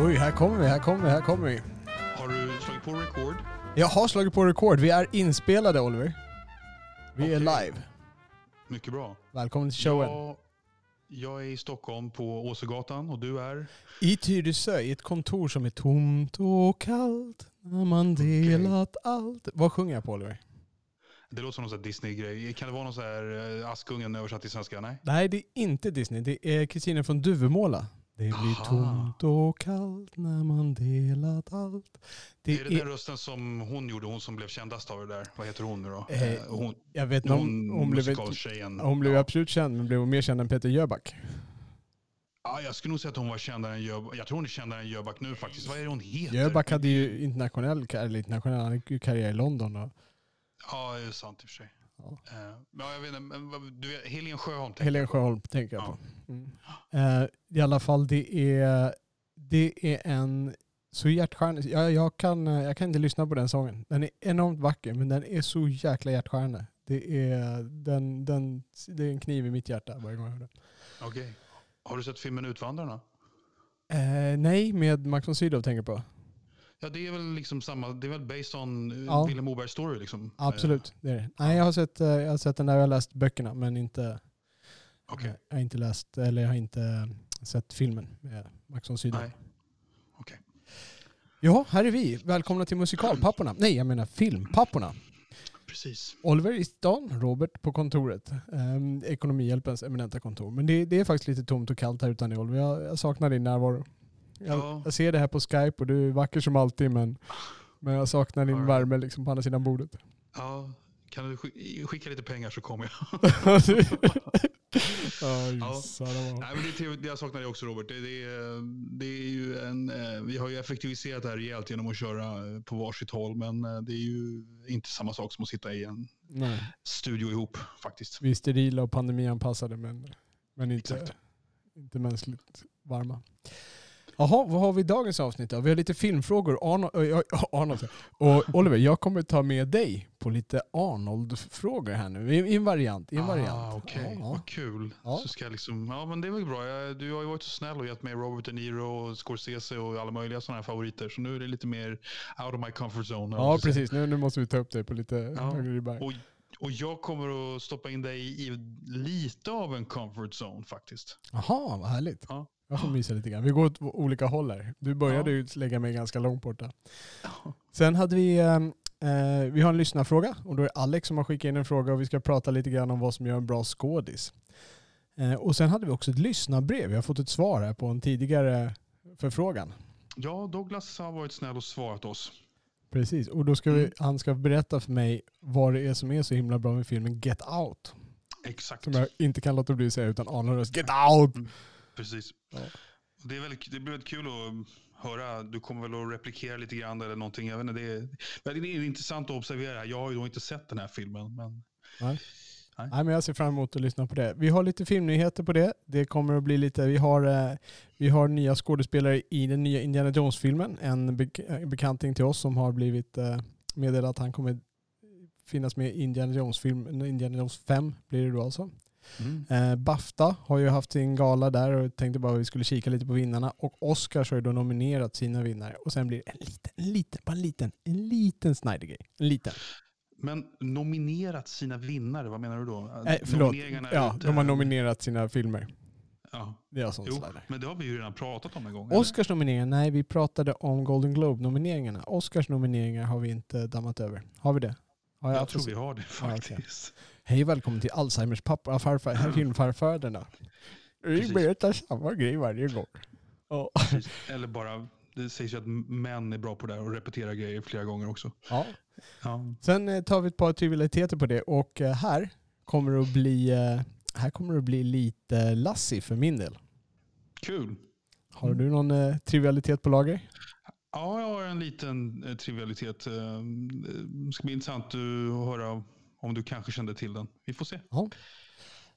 Oj, här kommer vi, här kommer vi, här kommer vi. Har du slagit på record? Jag har slagit på rekord. Vi är inspelade Oliver. Vi är Okej. live. Mycket bra. Välkommen till showen. Jag, jag är i Stockholm på Åsögatan och du är? I Tyresö, i ett kontor som är tomt och kallt när man delat allt. Vad sjunger jag på Oliver? Det låter som någon Disney-grej. Kan det vara någon sån här eh, Askungen översatt till svenska? Nej? Nej, det är inte Disney. Det är Kristina från Duvemåla. Det blir Aha. tomt och kallt när man delat allt. Det är det den rösten som hon gjorde? Hon som blev kändast av det där. Vad heter hon nu då? Eh, Eh, hon, jag vet inte hon, hon blev, hon blev ja. absolut känd, men blev hon mer känd än Peter Jöback? Ja, jag skulle nog säga att hon var kändare än Jöback. Jag tror hon är kändare än Jöback nu faktiskt. Vad är det hon heter? Jöback hade ju internationell, eller internationell, karriär i London. Och Ja, det är sant i och för sig. Ja. Eh, jag vet inte, du vet, Helen Sjöholm tänker Helen jag på. Sjöholm tänker jag Ja. på. Mm. Eh, I alla fall, det är, det är en så hjärtskärande. Jag, jag, kan, eh, jag kan inte lyssna på den sången. Den är enormt vacker, men den är så jäkla hjärtskärande. Det är, den, den, det är en kniv i mitt hjärta varje gång jag hör den. Okej. Har du sett filmen Utvandrarna? Eh, nej, med Max von Sydow tänker jag på. Ja, det är väl liksom samma. Det är väl based on uh, Ja. Vilhelm Mobergs story liksom. Absolut, det är det. Nej, jag har sett, eh, jag har sett den där, jag har läst böckerna, men inte, Eh, eh, jag har inte läst, eller jag har inte eh, sett filmen med Max von Sydow. Nej. Okej. Ja, här är vi. Välkomna till musikalpapporna. Nej, jag menar filmpapporna. Precis. Oliver i stan, Robert på kontoret. Um, Ekonomihjälpens eminenta kontor. Men det, det är faktiskt lite tomt och kallt här utan dig Oliver. Jag, jag saknar din närvaro. Jag, Ja. jag ser det här på Skype och du är vacker som alltid men, men jag saknar din right. värme liksom på andra sidan bordet. Ja, kan du sk- skicka lite pengar så kommer jag. Ja, Ja. det. Nej, men det trevligt. Jag saknar det också Robert. Det, det, det är ju en, eh, vi har ju effektiviserat det här rejält genom att köra eh, på varsitt håll. Men eh, det är ju inte samma sak som att sitta i en Nej. studio ihop faktiskt. Vi är sterila och pandemianpassade men, men inte, Exakt. inte mänskligt varma. Jaha, vad har vi i dagens avsnitt då? Vi har lite filmfrågor. Arnold, Arnold. Och Oliver, jag kommer ta med dig på lite Arnold-frågor här nu. I, i en variant. I en variant. Ah, Okej, Ja, ja. vad kul. Ja. Så ska jag liksom, ja men det är väl bra. Jag, du har ju varit så snäll och gett mig Robert De Niro och Scorsese och alla möjliga sådana här favoriter. Så nu är det lite mer out of my comfort zone. Ja, precis. Nu, nu måste vi ta upp dig på lite Ja. högre ribba. Och, och jag kommer att stoppa in dig i lite av en comfort zone faktiskt. Jaha, vad härligt. Ja. Jag får mysa lite grann. Vi går åt olika håll här. Du började Ja. ju lägga mig ganska långt borta. Sen hade vi, eh, eh, vi har en lyssnarfråga och då är Alex som har skickat in en fråga och vi ska prata lite grann om vad som gör en bra skådis. Eh, och sen hade vi också ett lyssnarbrev. Vi har fått ett svar här på en tidigare förfrågan. Ja, Douglas har varit snäll och svarat oss. Precis, och då ska vi, Mm. han ska berätta för mig vad det är som är så himla bra med filmen Get Out. Exakt. Som jag inte kan låta bli att säga utan röst. Get Out! Precis. Ja. Det, är väldigt, det blir väldigt kul att höra. Du kommer väl att replikera lite grann eller någonting. Jag vet inte, det, är, det är intressant att observera. Jag har ju då inte sett den här filmen. Men Nej. Nej. Nej, men jag ser fram emot att lyssna på det. Vi har lite filmnyheter på det. Det kommer att bli lite, vi har, eh, vi har nya skådespelare i den nya Indiana Jones-filmen. En eh, bekanting till oss som har blivit eh, meddelad att han kommer finnas med i Indiana Jones-film, Indiana Jones 5 blir det då alltså. Eh, Bafta har ju haft sin gala där och tänkte bara att vi skulle kika lite på vinnarna. Och Oscars har ju då nominerat sina vinnare. Och sen blir det en liten, en liten, bara en liten, en liten Snyder-grej. En liten. Men nominerat sina vinnare, vad menar du då? Eh, förlåt. Ja, de har nominerat sina filmer. Ja. Det är jag som Jo, men det har vi ju redan pratat om en gång. Oscars nomineringar, nej vi pratade om Golden Globe-nomineringarna. Oscars nomineringar har vi inte dammat över. Har vi det? Har Jag haft tror vi har det Ja, okej. Hej välkommen till Alzheimers pappa, farfar, här filmfarfäderna. Vi berättar samma grej varje gång. Precis. Eller bara det sägs ju att män är bra på det där och repeterar grejer flera gånger också. Ja. Ja. Sen eh, tar vi ett par trivialiteter på det och eh, här kommer det att bli, eh, här kommer det att bli lite Lassie för min del. Kul. Har du någon trivialitet på lager? Ja, jag har en liten trivialitet. Det ska bli intressant att höra om du kanske kände till den. Vi får se.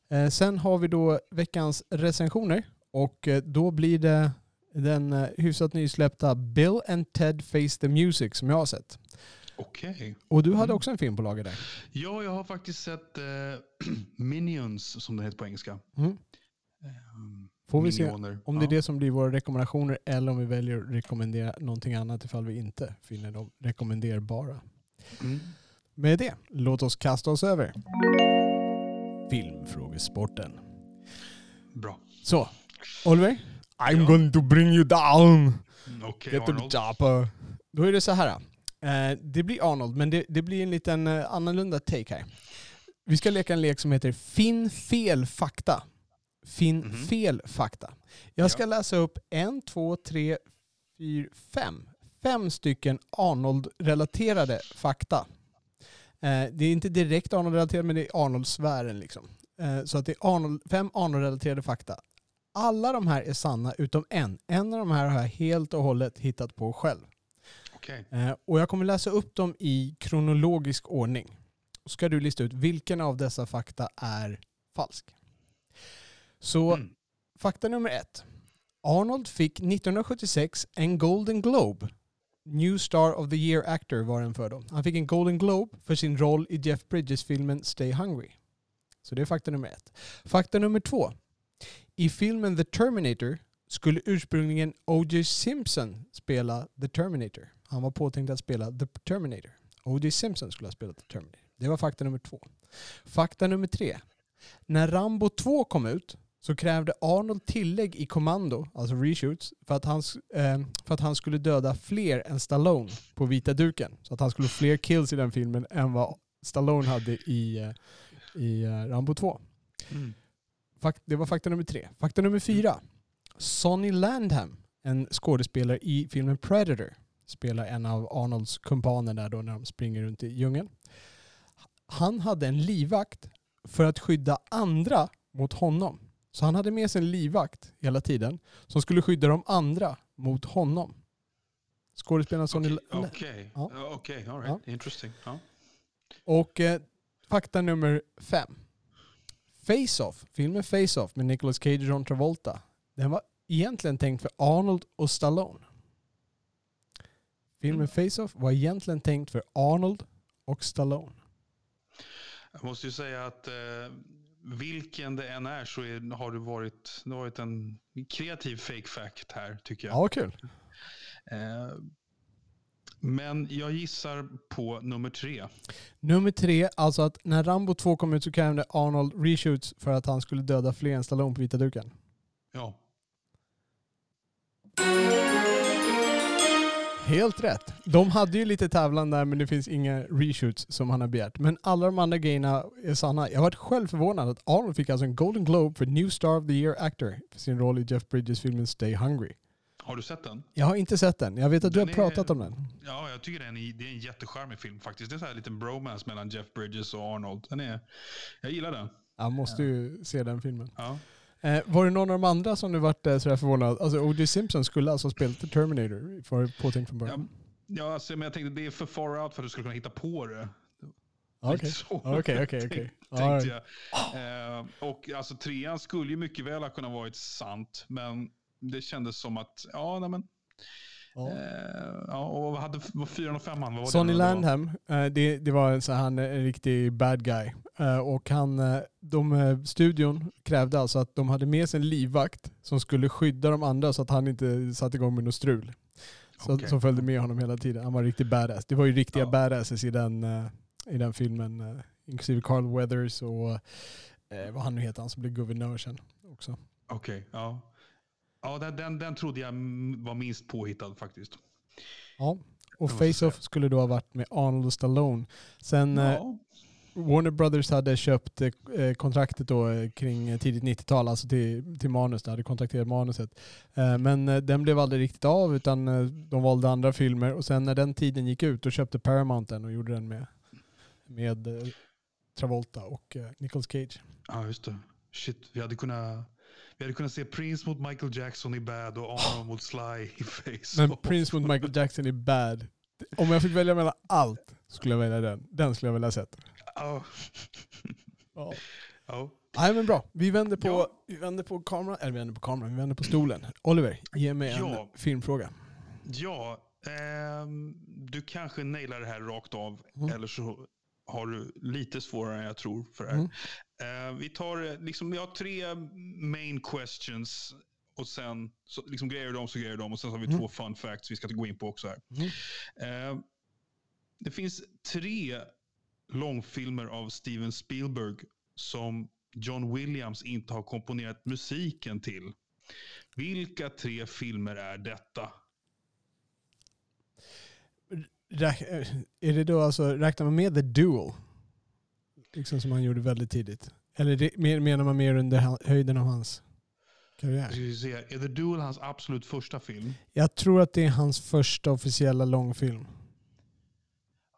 Eh, sen har vi då veckans recensioner och eh, då blir det den eh, hyfsat nysläppta Bill and Ted Face the Music som jag har sett. Okej. Och du hade Mm. också en film på lager där. Ja, jag har faktiskt sett eh, Minions, som det heter på engelska. Mm. Får vi se om det är Ja. det som blir våra rekommendationer eller om vi väljer att rekommendera någonting annat ifall vi inte finner dem rekommenderbara. Mm. Med det, låt oss kasta oss över filmfrågesporten. Bra. Så, Oliver. I'm Ja. going to bring you down. Mm, Okej, Get Arnold. chopper. Då är det så här. Eh, det blir Arnold, men det, det blir en liten eh, annorlunda take här. Vi ska leka en lek som heter Finn fel fakta. Finn Mhm. fel fakta. Jag ska Ja. läsa upp en, två, tre, fyra, fem. Fem stycken Arnold-relaterade fakta. Eh, det är inte direkt Arnold-relaterat, men det är Arnold-sfären. Liksom. Eh, så att det är Arnold, fem Arnold-relaterade fakta. Alla de här är sanna utom en. En av de här har jag helt och hållet hittat på själv. Okej. Eh, och jag kommer läsa upp dem i kronologisk ordning. Så ska du lista ut vilken av dessa fakta är falsk. Så Mm. fakta nummer ett. Arnold fick 1976 en Golden Globe. New Star of the Year Actor var den för då. Han fick en Golden Globe för sin roll i Jeff Bridges-filmen Stay Hungry. Så det är fakta nummer ett. Fakta nummer två. I filmen The Terminator skulle ursprungligen O.J. Simpson spela The Terminator. Han var påtänkt att spela The Terminator. O.J. Simpson skulle ha spelat The Terminator. Det var fakta nummer två. Fakta nummer tre. När Rambo 2 kom ut så krävde Arnold tillägg i kommando, alltså reshoots, för att, han, eh, för att han skulle döda fler än Stallone på vita duken. Så att han skulle få fler kills i den filmen än vad Stallone hade i, eh, i eh, Rambo 2. Mm. Det var fakta nummer tre. Fakta nummer fyra. Sonny Landham, en skådespelare i filmen Predator, spelar en av Arnolds kumpaner där då när de springer runt i djungeln. Han hade en livvakt för att skydda andra mot honom. Så han hade med sig en livvakt hela tiden som skulle skydda de andra mot honom. Skådespelaren Sonny Okej, okej. Ja. All right. Interesting. Ja. Och eh, fakta nummer fem. Face-Off, filmen Face-Off med Nicolas Cage och John Travolta. Den var egentligen tänkt för Arnold och Stallone. Filmen Face-Off var egentligen tänkt för Arnold och Stallone. Jag måste ju säga att eh, vilken det än är så är, har det varit, det har varit en kreativ fake fact här tycker jag. Ja, kul. Eh, men jag gissar på nummer tre. Nummer tre, alltså att när Rambo 2 kom ut så krävde Arnold reshoots för att han skulle döda fler än Stallone på vita duken. Ja. Helt rätt. De hade ju lite tävlan där men det finns inga reshoots som han har begärt. Men alla de andra grejerna är sanna. Jag varit själv förvånad att Arnold fick alltså en Golden Globe för New Star of the Year Actor för sin roll i Jeff Bridges-filmen Stay Hungry. Har du sett den? Jag har inte sett den. Jag vet att du Den har är- pratat om den. Ja, jag tycker den är, det är en jättecharmig film faktiskt. Det är så här en liten bromance mellan Jeff Bridges och Arnold. Den är, jag gillar den. Jag måste ju se den filmen. Ja. Eh, var det någon av de andra som du vart eh, sådär förvånad? Alltså O.J. Simpson skulle alltså ha spelat Terminator för påtänkt från Ja, början. ja alltså, men jag tänkte det är för far out för att du skulle kunna hitta på det. Ja, Lite Okej, okej, okej. Ja, tänkte jag. Eh, och alltså trean skulle ju mycket väl ha kunnat varit sant, men det kändes som att, ja, nej men. Ja. Eh, ja, och vad hade vad fyran och femman? Vad var Sonny det? Landham, eh, det, det var en, så han är en riktig bad guy. Eh, Och han, eh, de, eh, studion krävde alltså att de hade med sig en livvakt som skulle skydda de andra så att han inte satte igång med något strul. Så, Okej. Som följde med honom hela tiden. Han var riktigt badass. Det var ju riktiga Ja. badasses i den, eh, i den filmen. eh, Inklusive Carl Weathers och eh, vad han nu heter, han som blev guvernör sen också. Okej, ja. Ja, den, den, den trodde jag var minst påhittad faktiskt. Ja. Och Face-Off skulle då ha varit med Arnold och Stallone. Sen eh, Ja. Warner Brothers hade köpt eh, kontraktet då eh, kring eh, tidigt 90-tal, alltså till, till manus. De hade kontrakterat manuset. Eh, men eh, den blev aldrig riktigt av utan eh, de valde andra filmer. Och sen när den tiden gick ut då köpte Paramount den och gjorde den med, med eh, Travolta och eh, Nicolas Cage. Ja, just det. Shit, vi hade kunnat... Vi hade kunnat se Prince mot Michael Jackson i Bad och Arnold mot Sly i Face. Men Prince mot Michael Jackson är bad. Om jag fick välja mellan allt skulle jag välja den. Den skulle jag vilja sett. Ja. Ja. Ja. Nej men bra. Vi vänder på, Ja. vi vänder på kameran, eller vi vänder på kameran, vi vänder på stolen. Oliver, ge mig Ja. en filmfråga. Ja, ehm, du kanske nailar det här rakt av. Mm. Eller så har du lite svårare än jag tror för det här. Eh, vi, tar, eh, liksom, vi har tre main questions. Och sen så, liksom, grejer dem så grejer dem. Och sen har vi Mm. två fun facts vi ska gå in på också här. Mm. Eh, det finns tre långfilmer av Steven Spielberg som John Williams inte har komponerat musiken till. Vilka tre filmer är detta? Räk, är det då alltså, räknar man med The Duel? Liksom som han gjorde väldigt tidigt. Eller det, menar man mer under höjden av hans karriär? se, är The Duel hans absolut första film? Jag tror att det är hans första officiella långfilm.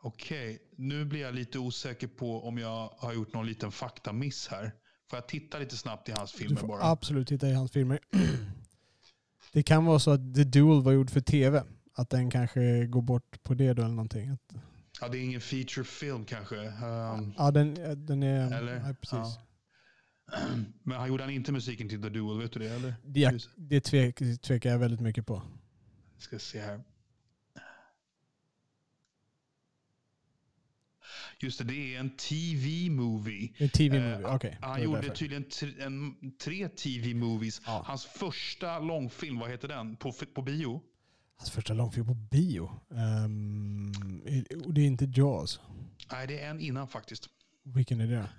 Okej, nu blir jag lite osäker på om jag har gjort någon liten faktamiss här. Får jag titta lite snabbt i hans Du filmer får bara? absolut titta i hans filmer. Det kan vara så att The Duel var gjord för tv. Att den kanske går bort på det då eller någonting. Ja, det är ingen featurefilm kanske. Um, ja, den, den är... Eller? Ja, precis. Ja. Men han gjorde han inte musiken till The Duel, vet du det? Eller? Det, det tvek, tvekar jag väldigt mycket på. ska se här. Just det, det är en TV-movie. En TV-movie, Eh, okej. Han det var gjorde därför. tydligen tre, en, tre TV-movies. Ja. Hans första långfilm, vad heter den? På, på bio? Hans första långfilm på bio. Ehm, och det är inte Jaws. Nej, det är en innan faktiskt. Vilken är det?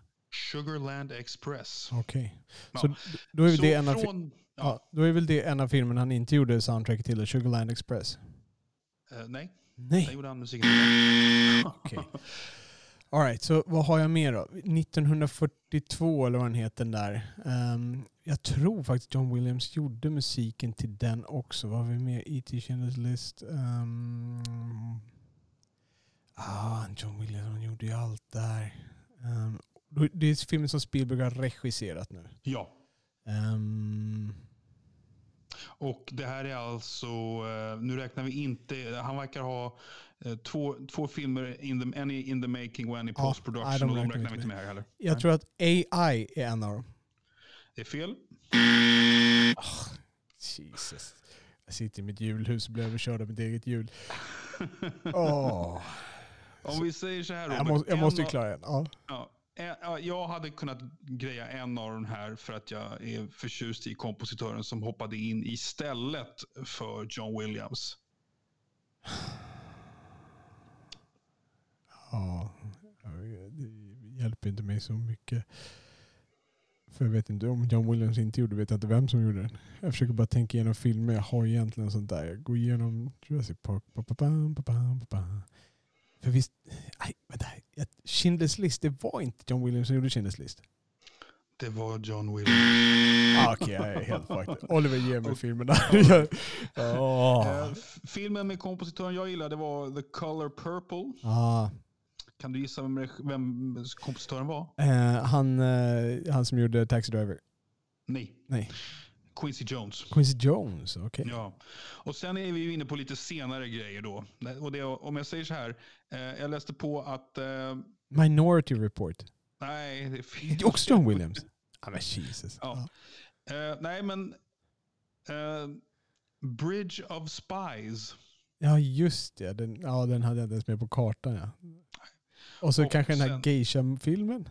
Sugarland Express. Okej. Ja. Så d- då är, väl Så det en av, från, ja, ja, då är väl det en av filmerna han inte gjorde soundtrack till, Sugarland Express? eh, nej, Nej. gjorde han musiken till. Alright, så vad har jag mer då? 1942 eller vad den heter den där. Ehm, jag tror faktiskt John Williams gjorde musiken till den också. Vad har vi mer? E.T. Schindler's List. Um, ah, John Williams han gjorde ju allt där. Um, det är filmen som Spielberg har regisserat nu. Ja, Ehm, och det här är alltså, eh, nu räknar vi inte, han verkar ha två, två filmer, in the, en in the making och en i Ja, post production. och de räknar vi inte med här heller. jag tror att AI är en av dem. Det är fel. Jesus. Jag sitter i mitt julhus och blir överkörd av mitt eget hjul. Åh. Om vi säger så här Jag Robert, måste, jag måste ju klara en. Ja. Ja, eh, ja, jag hade kunnat greja en av de här för att jag är förtjust i kompositören som hoppade in istället för John Williams. Ja. Det hjälper inte mig så mycket. För jag vet inte om John Williams inte gjorde vet jag inte vem som gjorde den. Jag försöker bara tänka igenom filmer jag har egentligen sånt där. Jag går igenom Jurassic Park. Ba, ba, ba, ba, ba. För visst, nej, vänta. Schindler's list, det var inte John Williams som gjorde Schindler's list. Det var John Williams. Ah, Okej, jag är helt fucked. Oliver ger mig filmerna. Eh, f- filmen med kompositören jag gillade var The Color Purple. Ah, Kan du gissa vem, vem kompositören var? eh, han, eh, han som gjorde Taxi Driver. Nej. Nej. Quincy Jones. Quincy Jones, okej. Ja. Och sen är vi ju inne på lite senare grejer då. Och det, om jag säger så här. Eh, jag läste på att... Eh, Minority Report. nej, det är fel. Det är också John Williams. Ja men Jesus. Ja. Eh, nej, men... eh, Bridge of Spies. Ja just det, den, ja, den hade jag inte ens med på kartan. Ja. Och så Och kanske den här sen- geisha-filmen.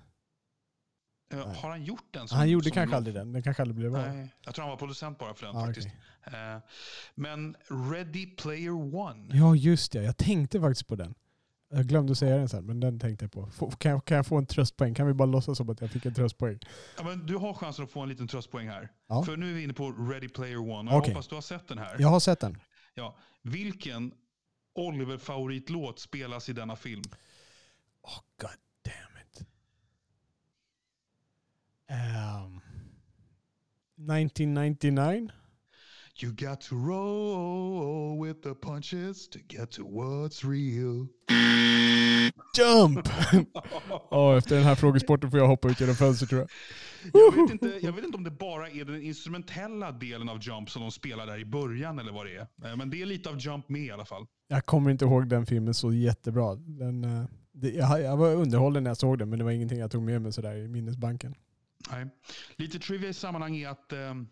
Eh, har han gjort den? som- Han gjorde som kanske aldrig den. Den kanske aldrig blev. Nej, jag tror han var producent bara för den Ah, faktiskt. okej. Eh, men Ready Player One. Ja just det, jag tänkte faktiskt på den. Jag glömde att säga den sen, men den tänkte jag på. Få- Kan jag, kan jag få en tröstpoäng? Kan vi bara låtsas som att jag fick en tröstpoäng? Ja, men du har chansen att få en liten tröstpoäng här. Ja. För nu är vi inne på Ready Player One. Och jag Okej. hoppas du har sett den här. Jag har sett den. Ja. Vilken Oliver-favoritlåt spelas i denna film? Oh, God damn it. Ehm, 1999? You got to roll with the punches to get to what's real. Jump! Ja, efter den här frågesporten får jag hoppa ut genom fönstret tror jag. Jag vet, inte, jag vet inte om det bara är den instrumentella delen av Jump som de spelar där i början eller vad det är. Eh, Men det är lite av Jump med i alla fall. Jag kommer inte ihåg den filmen så jättebra. Den, eh, det, jag, jag var underhållen när jag såg den men det var ingenting jag tog med mig sådär i minnesbanken. Nej. Lite trivia i sammanhang är att ehm,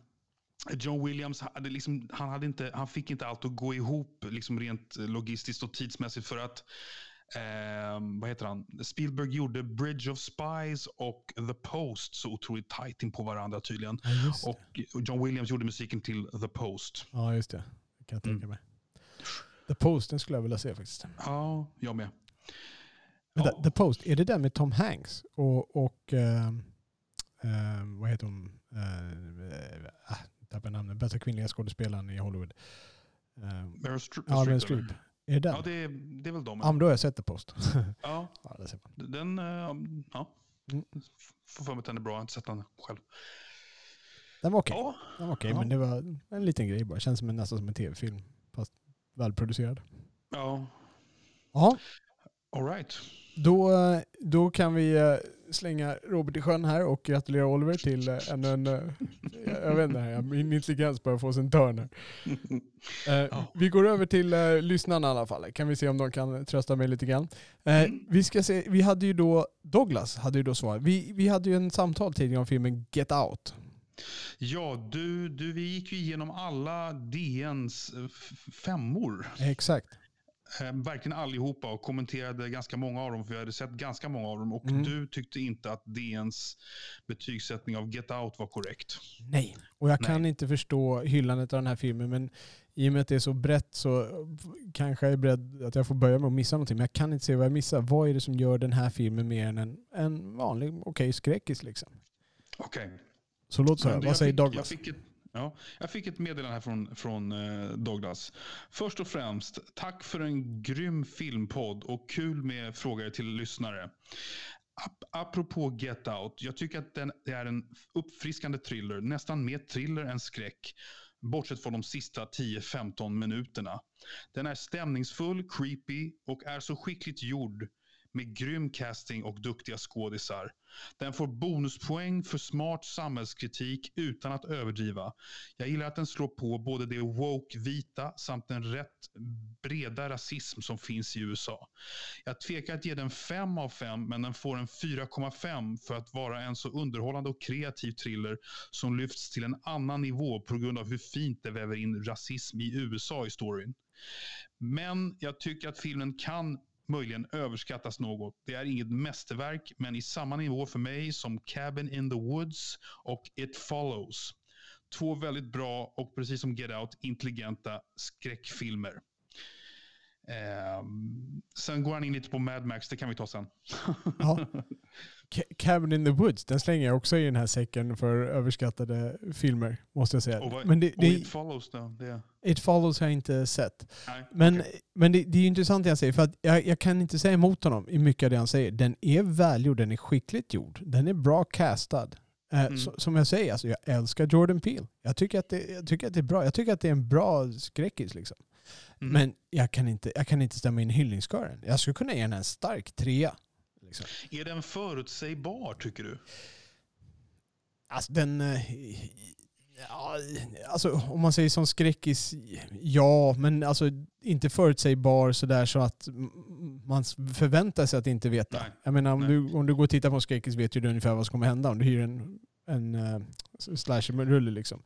John Williams hade liksom, han, hade inte, han fick inte allt att gå ihop liksom rent logistiskt och tidsmässigt för att ehm, vad heter han? Spielberg gjorde Bridge of Spies och The Post så otroligt tajt in på varandra tydligen. Ja. Och John Williams gjorde musiken till The Post. Ja, just det. Det kan jag tänka Mm. mig. The Post, den skulle jag vilja se faktiskt. Ja, jag med. Vänta, Ja. The Post, är det den med Tom Hanks och, och ehm, ehm, vad heter hon? Uh, ah, tappade namnet. Bästa kvinnliga skådespelaren i Hollywood. Ehm, Meryl Streep. ja, Meryl? Streep. Är det den? Ja, det är, det är väl de. Ja, men då har jag sett The Post. Ja, ja, där ser man. den, eh, ja. Mm. Får för mig att den är bra. Jag har inte sett den själv. Den var okej. Ja, Den var okej, Ja. men det var en liten grej bara. Känns som en, nästan som en tv-film. Fast välproducerad. ja. Ja, All right. då, då kan vi eh, slänga Robert i sjön här och gratulera Oliver till eh, ännu en... eh, Jag vet inte, här, min intelligens börjar få sig en törn här. Vi går över till lyssnarna i alla fall. Kan vi se om de kan trösta mig lite grann. Mm. vi, ska se, vi hade ju då, Douglas hade ju då svarat. Vi, vi hade ju en samtal tidigare om filmen Get Out. Ja, du, du, vi gick ju igenom alla DNs femmor. Exakt. Eh, verkligen allihopa och kommenterade ganska många av dem. För jag hade sett ganska många av dem. Och Mm. du tyckte inte att DNs betygssättning av Get Out var korrekt. Nej. Och jag kan Nej. inte förstå hyllandet av den här filmen, men i och med att det är så brett så kanske jag är beredd att jag får börja med att missa någonting. Men jag kan inte se vad jag missar. Vad är det som gör den här filmen mer än en, en vanlig okej skräckis liksom? Okej. Så låt oss höra. Vad säger Douglas? Jag fick, ett, ja, jag fick ett meddelande här från, från eh, Douglas. Först och främst, tack för en grym filmpodd och kul med frågor till lyssnare. Ap- Apropå Get Out, jag tycker att den, det är en uppfriskande thriller, nästan mer thriller än skräck. Bortsett från de sista 10-15 minuterna. Den är stämningsfull, creepy och är så skickligt gjord med grym casting och duktiga skådisar. Den får bonuspoäng för smart samhällskritik utan att överdriva. Jag gillar att den slår på både det woke-vita samt den rätt breda rasism som finns i USA. Jag tvekar att ge den 5 av 5 men den får en 4,5 för att vara en så underhållande och kreativ thriller som lyfts till en annan nivå på grund av hur fint det väver in rasism i USA i storyn. Men jag tycker att filmen kan möjligen överskattas något. Det är inget mästerverk, men i samma nivå för mig som Cabin in the Woods och It Follows. Två väldigt bra och precis som Get Out, intelligenta skräckfilmer. Ehm, sen går han in lite på Mad Max, det kan vi ta sen. Ja. Ca- Cabin in the Woods, den slänger jag också i den här säcken för överskattade filmer, måste jag säga. Och, vad, Men det, det, It Follows då? Det, It Follows har jag inte sett. nej, Men, okej. men det, det är ju intressant det han säger, för att jag, jag kan inte säga emot honom i mycket av det han säger. Den är välgjord, den är skickligt gjord, den är bra castad. Eh, Mm. så, som jag säger, alltså, jag älskar Jordan Peele. Jag tycker, att det, jag tycker att det är bra. Jag tycker att det är en bra skräckis. Liksom. Mm. Men jag kan, inte, jag kan inte stämma in i hyllningskören. Jag skulle kunna ge den en stark trea. Liksom. Är den förutsägbar tycker du? Alltså den... eh, Ja, alltså om man säger som skräckis, ja, men alltså inte förutsägbar sådär så att man förväntar sig att inte veta. Nej. Jag menar om Nej. du, om du går och tittar på en skräckis vet du ungefär vad som kommer hända om du hyr en, en uh, slasher-rulle liksom.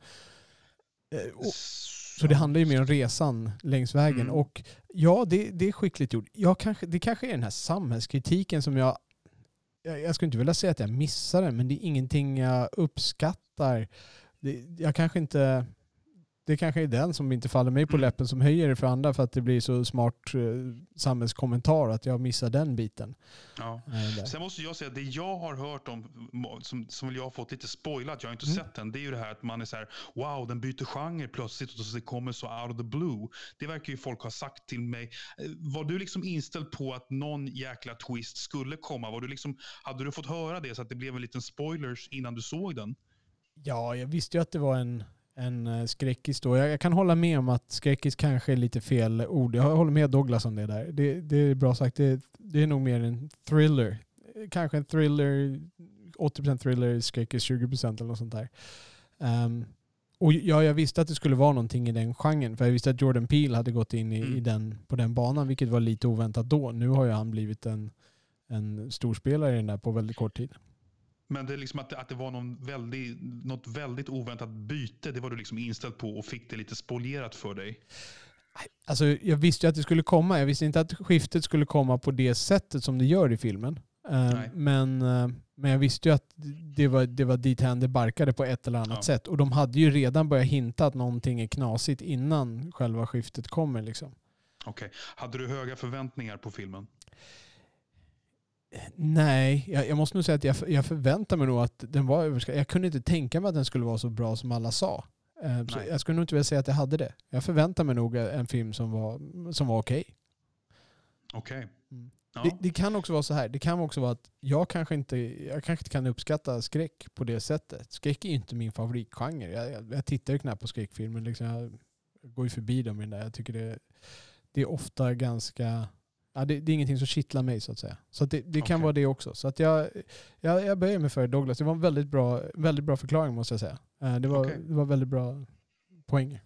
Eh, och, så det handlar ju mer om resan längs vägen. Mm. Och ja, det, det är skickligt gjort. Jag kanske, det kanske är den här samhällskritiken som jag... Jag, jag skulle inte vilja säga att jag missar den, men det är ingenting jag uppskattar. Det, jag kanske inte... Det kanske är den som inte faller mig på Mm. läppen som höjer det för andra för att det blir så smart eh, samhällskommentar att jag missar den biten. Ja. Eh. Sen måste jag säga att det jag har hört om, som, som jag har fått lite spoilat, jag har inte Mm. sett den, det är ju det här att man är så här, wow, den byter genre plötsligt och så det kommer så out of the blue. Det verkar ju folk ha sagt till mig. Eh, Var du liksom inställd på att någon jäkla twist skulle komma? Var du liksom, hade du fått höra det så att det blev en liten spoilers innan du såg den? Ja, jag visste ju att det var en, en eh, skräckis då. Jag, kan hålla med om att skräckis kanske är lite fel ord. Jag håller med Douglas om det där. Det, det är bra sagt. Det, det är nog mer en thriller. Kanske en thriller, 80% thriller, skräckis 20% eller något sånt där. Ehm, och ja, jag visste att det skulle vara någonting i den genren. För jag visste att Jordan Peele hade gått in i, Mm. i den, på den banan, vilket var lite oväntat då. Nu har ju han blivit en, en storspelare i den där på väldigt kort tid. Men det är liksom att, det- att det var någon väldigt, något väldigt oväntat byte, det var du liksom inställd på och fick det lite spolierat för dig. Alltså, jag visste ju att det skulle komma. Jag visste inte att skiftet skulle komma på det sättet som det gör i filmen. Eh, Nej. men, eh, men jag visste ju att det var, det var dit det barkade på ett eller annat Ja. sätt. Och de hade ju redan börjat hinta att någonting är knasigt innan själva skiftet kommer. Liksom. Okej. Hade du höga förväntningar på filmen? Nej, jag, jag måste nog säga att jag, jag förväntar mig nog att den var överskattad. Jag kunde inte tänka mig att den skulle vara så bra som alla sa. Eh, jag skulle nog inte vilja säga att jag hade det. Jag förväntar mig nog en film som var, som var okej. Okej. Mm. Ja. Det, det kan också vara så här. Det kan också vara att jag kanske inte, jag kanske inte kan uppskatta skräck på det sättet. Skräck är ju inte min favoritgenre. Jag, jag, jag tittar ju knappt på skräckfilmer. Liksom jag går ju förbi dem. Jag tycker det, det är ofta ganska... Ja, det, det är ingenting som kittlar mig så att säga. Så att det, det kan Okej. vara det också. Så att jag, jag, jag böjer mig för Douglas. Det var en väldigt bra, väldigt bra förklaring måste jag säga. Eh, Det var, Okej. det var väldigt bra poäng.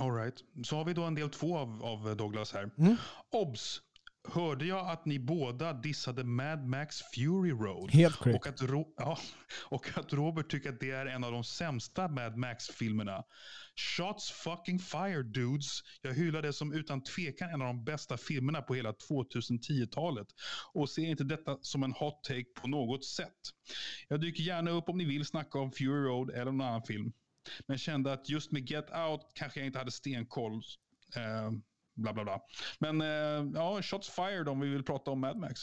All right. Så har vi då en del två av, av Douglas här. Mm. Obs! Hörde jag att ni båda dissade Mad Max Fury Road? Helt korrekt. Och att, Ro- ja, och att Robert tycker att det är en av de sämsta Mad Max-filmerna. Shots fucking fired dudes. Jag hyllar det som utan tvekan en av de bästa filmerna på hela 2010-talet. Och ser inte detta som en hot take på något sätt. Jag dyker gärna upp om ni vill snacka om Fury Road eller någon annan film. Men kände att just med Get Out kanske jag inte hade stenkoll. Eh, bla bla bla. Men eh, ja, shots fired om vi vill prata om Mad Max.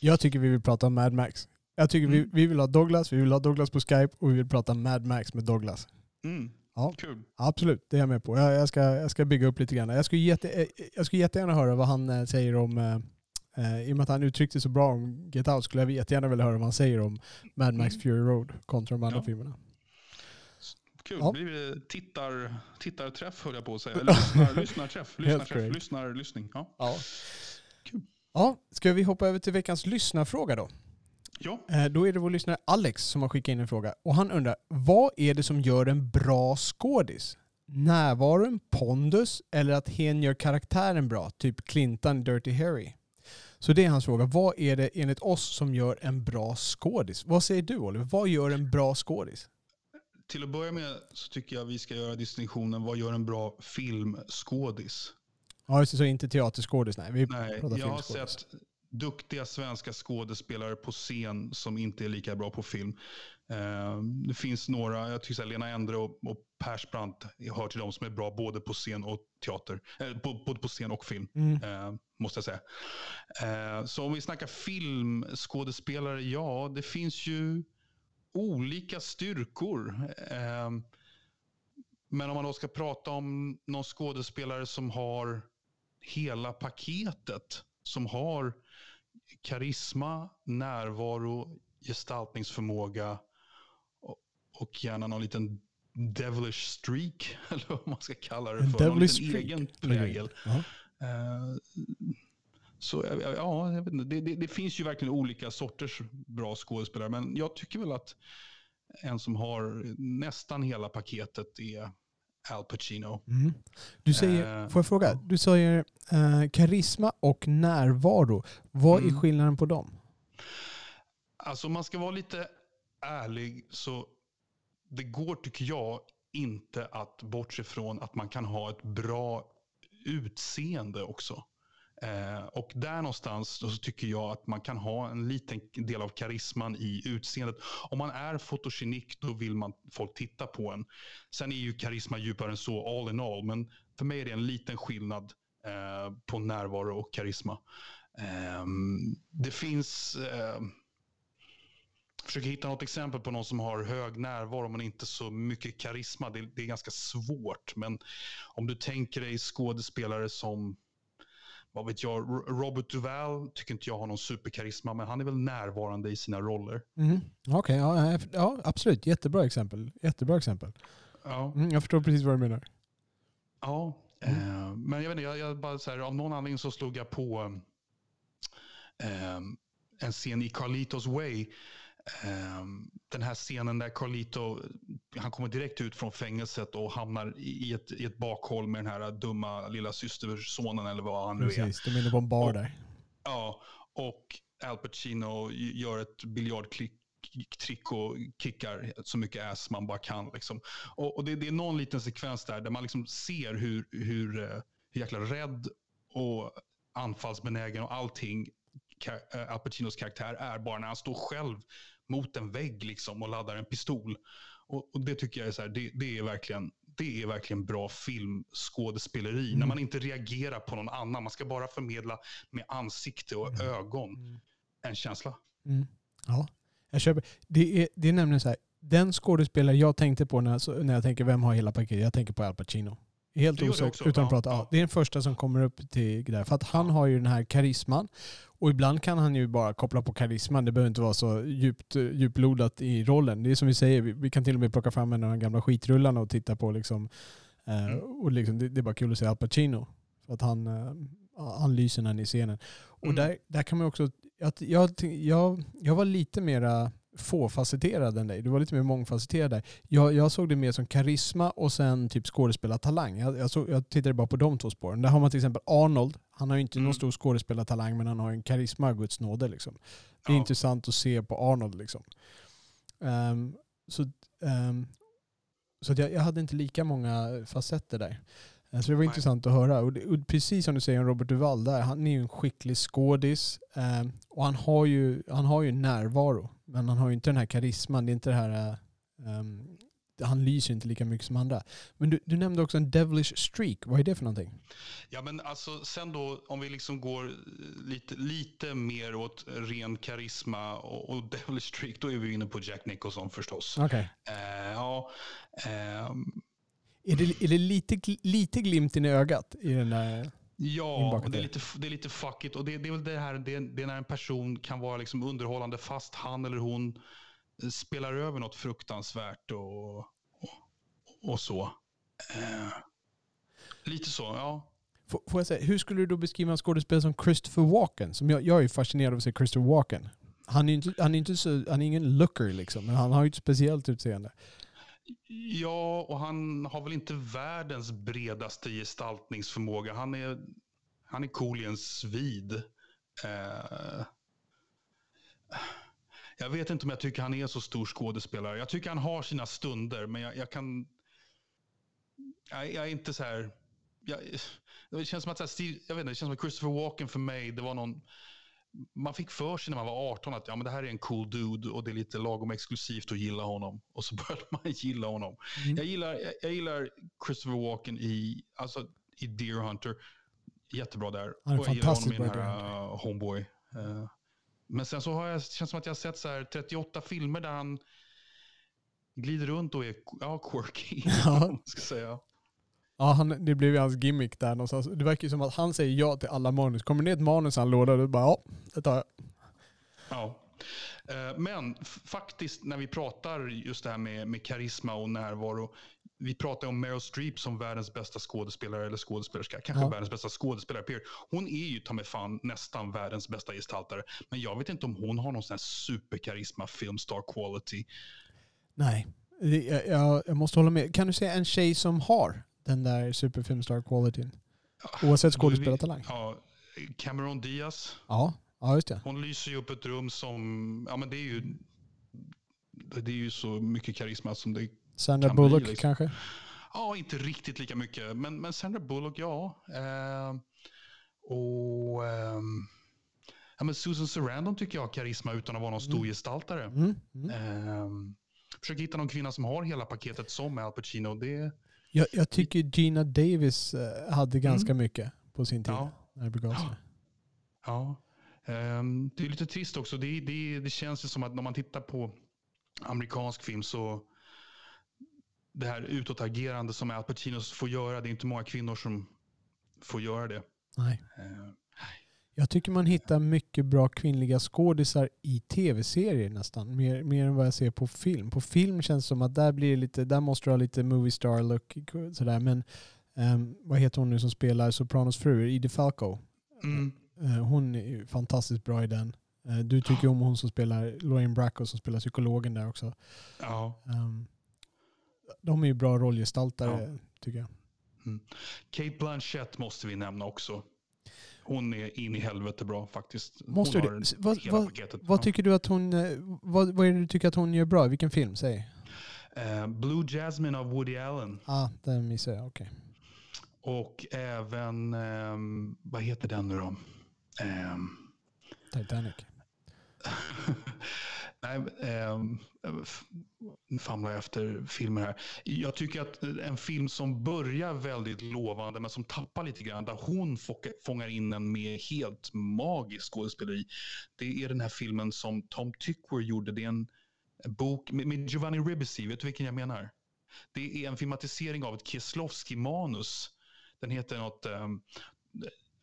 Jag tycker vi vill prata om Mad Max. Jag tycker vi, Mm. vi vill ha Douglas, vi vill ha Douglas på Skype och vi vill prata Mad Max med Douglas. Mm. Ja. Kul. Absolut, det är jag med på. Jag, jag, ska, jag ska bygga upp lite grann. Jag skulle, jätte, eh, jag skulle jättegärna höra vad han eh, säger om, eh, i och med att han uttryckte så bra om Get Out, skulle jag jättegärna vilja höra vad han säger om Mad Max Mm. Fury Road kontra de andra Ja. filmerna. Kul. Ja. Blir det tittar, tittarträff höll jag på att säga. Eller lyssnar, lyssnarträff. Lyssnarträff. Lyssnar, lyssning. Ja. Ja. Kul. Ja, ska vi hoppa över till veckans lyssnarfråga då? ja. Eh, Då är det vår lyssnare Alex som har skickat in en fråga. Och han undrar, vad är det som gör en bra skådis? Närvaron, pondus eller att hen gör karaktären bra? Typ Clinton i Dirty Harry. Så det är hans fråga. Vad är det enligt oss som gör en bra skådis? Vad säger du Oliver? Vad gör en bra skådis? Till att börja med så tycker jag vi ska göra distinktionen vad gör en bra filmskådis? Ja, just det, så inte teaterskådis. Nej, vi Nej, jag har sett duktiga svenska skådespelare på scen som inte är lika bra på film. Eh, det finns några, jag tycker så här, Lena Endre och, och Persbrandt hör till de som är bra både på scen och teater. Eh, på, både på scen och film, Mm. eh, måste jag säga. Eh, så om vi snackar filmskådespelare, ja, det finns ju olika styrkor. Eh, men om man då ska prata om någon skådespelare som har hela paketet, som har karisma, närvaro, gestaltningsförmåga och, gärna någon liten devilish streak, eller vad man ska kalla det En för. Någon devilish liten streak. egen prägel. Ja. Eh, så ja, ja, jag vet inte. Det, det, det finns ju verkligen olika sorters bra skådespelare, men jag tycker väl att en som har nästan hela paketet är Al Pacino. Mm. Du säger, Eh, får jag fråga? Du säger eh, karisma och närvaro. Vad är Mm. skillnaden på dem? Alltså om man ska vara lite ärlig så det går tycker jag inte att bortse från att man kan ha ett bra utseende också. Eh, och där någonstans så tycker jag att man kan ha en liten del av karisman i utseendet. Om man är fotogenik då vill man folk titta på en. Sen är ju karisma djupare än så all in all. Men för mig är det en liten skillnad eh, på närvaro och karisma. Eh, det finns... Eh, försöker hitta något exempel på någon som har hög närvaro men inte så mycket karisma. Det, det är ganska svårt. Men om du tänker dig skådespelare som vad vet jag, Robert Duvall tycker inte jag har någon superkarisma, men han är väl närvarande i sina roller. Mm. Okej, okay, ja, ja, absolut. Jättebra exempel. Jättebra exempel. Ja. Mm, jag förstår precis vad du menar. Ja, mm. eh, men jag vet inte, jag, jag bara så här, av någon anledning så slog jag på eh, en scen i Carlitos Way den här scenen där Carlito, han kommer direkt ut från fängelset och hamnar i ett, i ett bakhåll med den här dumma lilla systersonen eller vad han nu är. Precis, de är inne på en bar och, där. Ja, och Al Pacino gör ett biljardtrick och kickar så mycket ass man bara kan. Liksom. Och, och det, det, är någon liten sekvens där, där man liksom ser hur, hur, eh, hur jäkla rädd och anfallsbenägen och allting eh, Al Pacinos karaktär är bara när han står själv mot en vägg liksom och laddar en pistol. Och, och det tycker jag är, så här, det, det, är verkligen, det är verkligen bra filmskådespeleri. Mm. När man inte reagerar på någon annan. Man ska bara förmedla med ansikte och mm. ögon mm. en känsla. Mm. Ja, jag köper. Det är, det är nämligen så här, den skådespelare jag tänkte på när, när jag tänker vem har hela paketet, jag tänker på Al Pacino. Helt osökt, utan att prata. Ja. Det är den första som kommer upp till där. För att han har ju den här karisman. Och ibland kan han ju bara koppla på karisman. Det behöver inte vara så djupt, djuplodat i rollen. Det är som vi säger, vi, vi kan till och med plocka fram en av de gamla skitrullarna och titta på liksom, eh, mm. och liksom det, det, är bara kul att se Al Pacino. För att han, eh, han lyser när han är i scenen. Och mm. där, där kan man också, jag, jag, jag, jag var lite mera fåfacetterad än dig. Du var lite mer mångfacetterad där. Jag, jag såg det mer som karisma och sen typ skådespelartalang. Jag, jag, såg, jag tittade bara på de två spåren. Där har man till exempel Arnold. Han har ju inte mm. någon stor skådespelartalang men han har en karisma av Guds nåde. Liksom. Det är ja. intressant att se på Arnold. Liksom. Um, så um, så jag, jag hade inte lika många facetter där. Så det var Nej. intressant att höra. Och, det, och, precis som du säger om Robert Duvall där, han är ju en skicklig skådis. Eh, och han har, ju, han har ju närvaro. Men han har ju inte den här karisman. Det är inte det här... Um, han lyser inte lika mycket som andra. Men du, du nämnde också en devilish streak. Vad är det för någonting? Ja, men alltså sen då om vi liksom går lite, lite mer åt ren karisma och, och devilish streak, då är vi inne på Jack Nicholson förstås. Okay. Uh, ja, uh, är det, är det lite, lite glimten i ögat i den där? Ja, och det är lite, det är lite fuckigt. Och det, det är väl det här, det, det är när en person kan vara liksom underhållande fast han eller hon spelar över något fruktansvärt och, och, och så. Eh, lite så, ja. Får jag säga, hur skulle du då beskriva en skådespelare som Christopher Walken? Som jag, jag är fascinerad av att se Christopher Walken. Han är, inte, han, är inte så, han är ingen looker liksom, men han har ju ett speciellt utseende. Ja, och han har väl inte världens bredaste gestaltningsförmåga. Han är, han är cool i en svid. Eh, jag vet inte om jag tycker han är så stor skådespelare. Jag tycker han har sina stunder, men jag, jag kan... Jag, jag, är inte så här... Jag, det känns som att Steve, jag vet inte, det känns som att Christopher Walken för mig, det var någon man fick för sig när man var 18 att ja, men det här är en cool dude och det är lite lagom exklusivt att gilla honom. Och så började man gilla honom. Mm. Jag, gillar, jag, jag, gillar Christopher Walken i, alltså, i Deer Hunter. Jättebra där. Han är och jag gillar honom i den här uh, Homeboy. Uh, men sen så har jag, känns som att jag har sett så här 38 filmer där han glider runt och är ja, quirky. Ja. ska säga. Ja, han, det blev ju hans gimmick där någonstans. Det verkar ju som att han säger ja till alla manus. Kommer det ett manus han låda, då bara ja, det tar jag. Ja. Eh, men faktiskt när vi pratar just det här med, med karisma och närvaro. Vi pratar om Meryl Streep som världens bästa skådespelare eller skådespelerska. Kanske ja. världens bästa skådespelare. Per. Hon är ju ta mig fan nästan världens bästa gestaltare. Men jag vet inte om hon har någon sån här superkarisma, filmstar quality. Nej, jag, jag, jag måste hålla med. Kan du säga en tjej som har den där superfilmstar qualityn. Oavsett skådespelartalang. Ja, Cameron Diaz. Ja, ja, just det. Hon lyser ju upp ett rum som, ja men det är ju, det är ju så mycket karisma som det Sandra kan Bullock bli, liksom. kanske? Ja, inte riktigt lika mycket. Men, men Sandra Bullock, ja. Eh, Och ehm, ja, men Susan Sarandon tycker jag har karisma utan att vara någon stor Mm. gestaltare. Mm. Mm. Ehm, försök hitta någon kvinna som har hela paketet som Al Pacino. Det, Jag, jag tycker Gina Davis eh, hade ganska mycket på sin tid. Mm. ja, När det begav sig. ja. Ehm, det är lite trist också. Det, det, det känns ju som att när man tittar på amerikansk film så det här utåtagerande som Al Pacino får göra, det är inte många kvinnor som får göra det. Nej. Ehm, Jag tycker man hittar mycket bra kvinnliga skådisar i tv-serier nästan. Mer, mer än vad jag ser på film. På film känns det som att där blir lite, där måste du ha lite movie star look sådär. Men ehm, vad heter hon nu som spelar Sopranos fru? Edie Falco. mm. Eh, hon är fantastiskt bra i den. Eh, du tycker om hon som spelar Lorraine Bracco som spelar psykologen där också. Ja. Ehm, de är ju bra rollgestaltare tycker jag. Kate Blanchett måste vi nämna också. Hon är in i helvete bra faktiskt. Måste hon du? Vad, vad, vad tycker du att hon, eh, vad, vad är det du tycker att hon gör bra? Vilken film? Säg. Eh, Blue Jasmine av Woody Allen. Ah, den missade jag. Okej. Och även, ehm, vad heter den nu då? Ehm, Titanic. Nej, ehm, nu famlar jag efter filmer här. Jag tycker att en film som börjar väldigt lovande men som tappar lite grann, där hon fångar in en med helt magisk skådespeleri. Det är den här filmen som Tom Tykwer gjorde. Det är en bok med, med Giovanni Ribisi. Vet du vilken jag menar? Det är en filmatisering av ett Kieslowski-manus. Den heter något... Eh,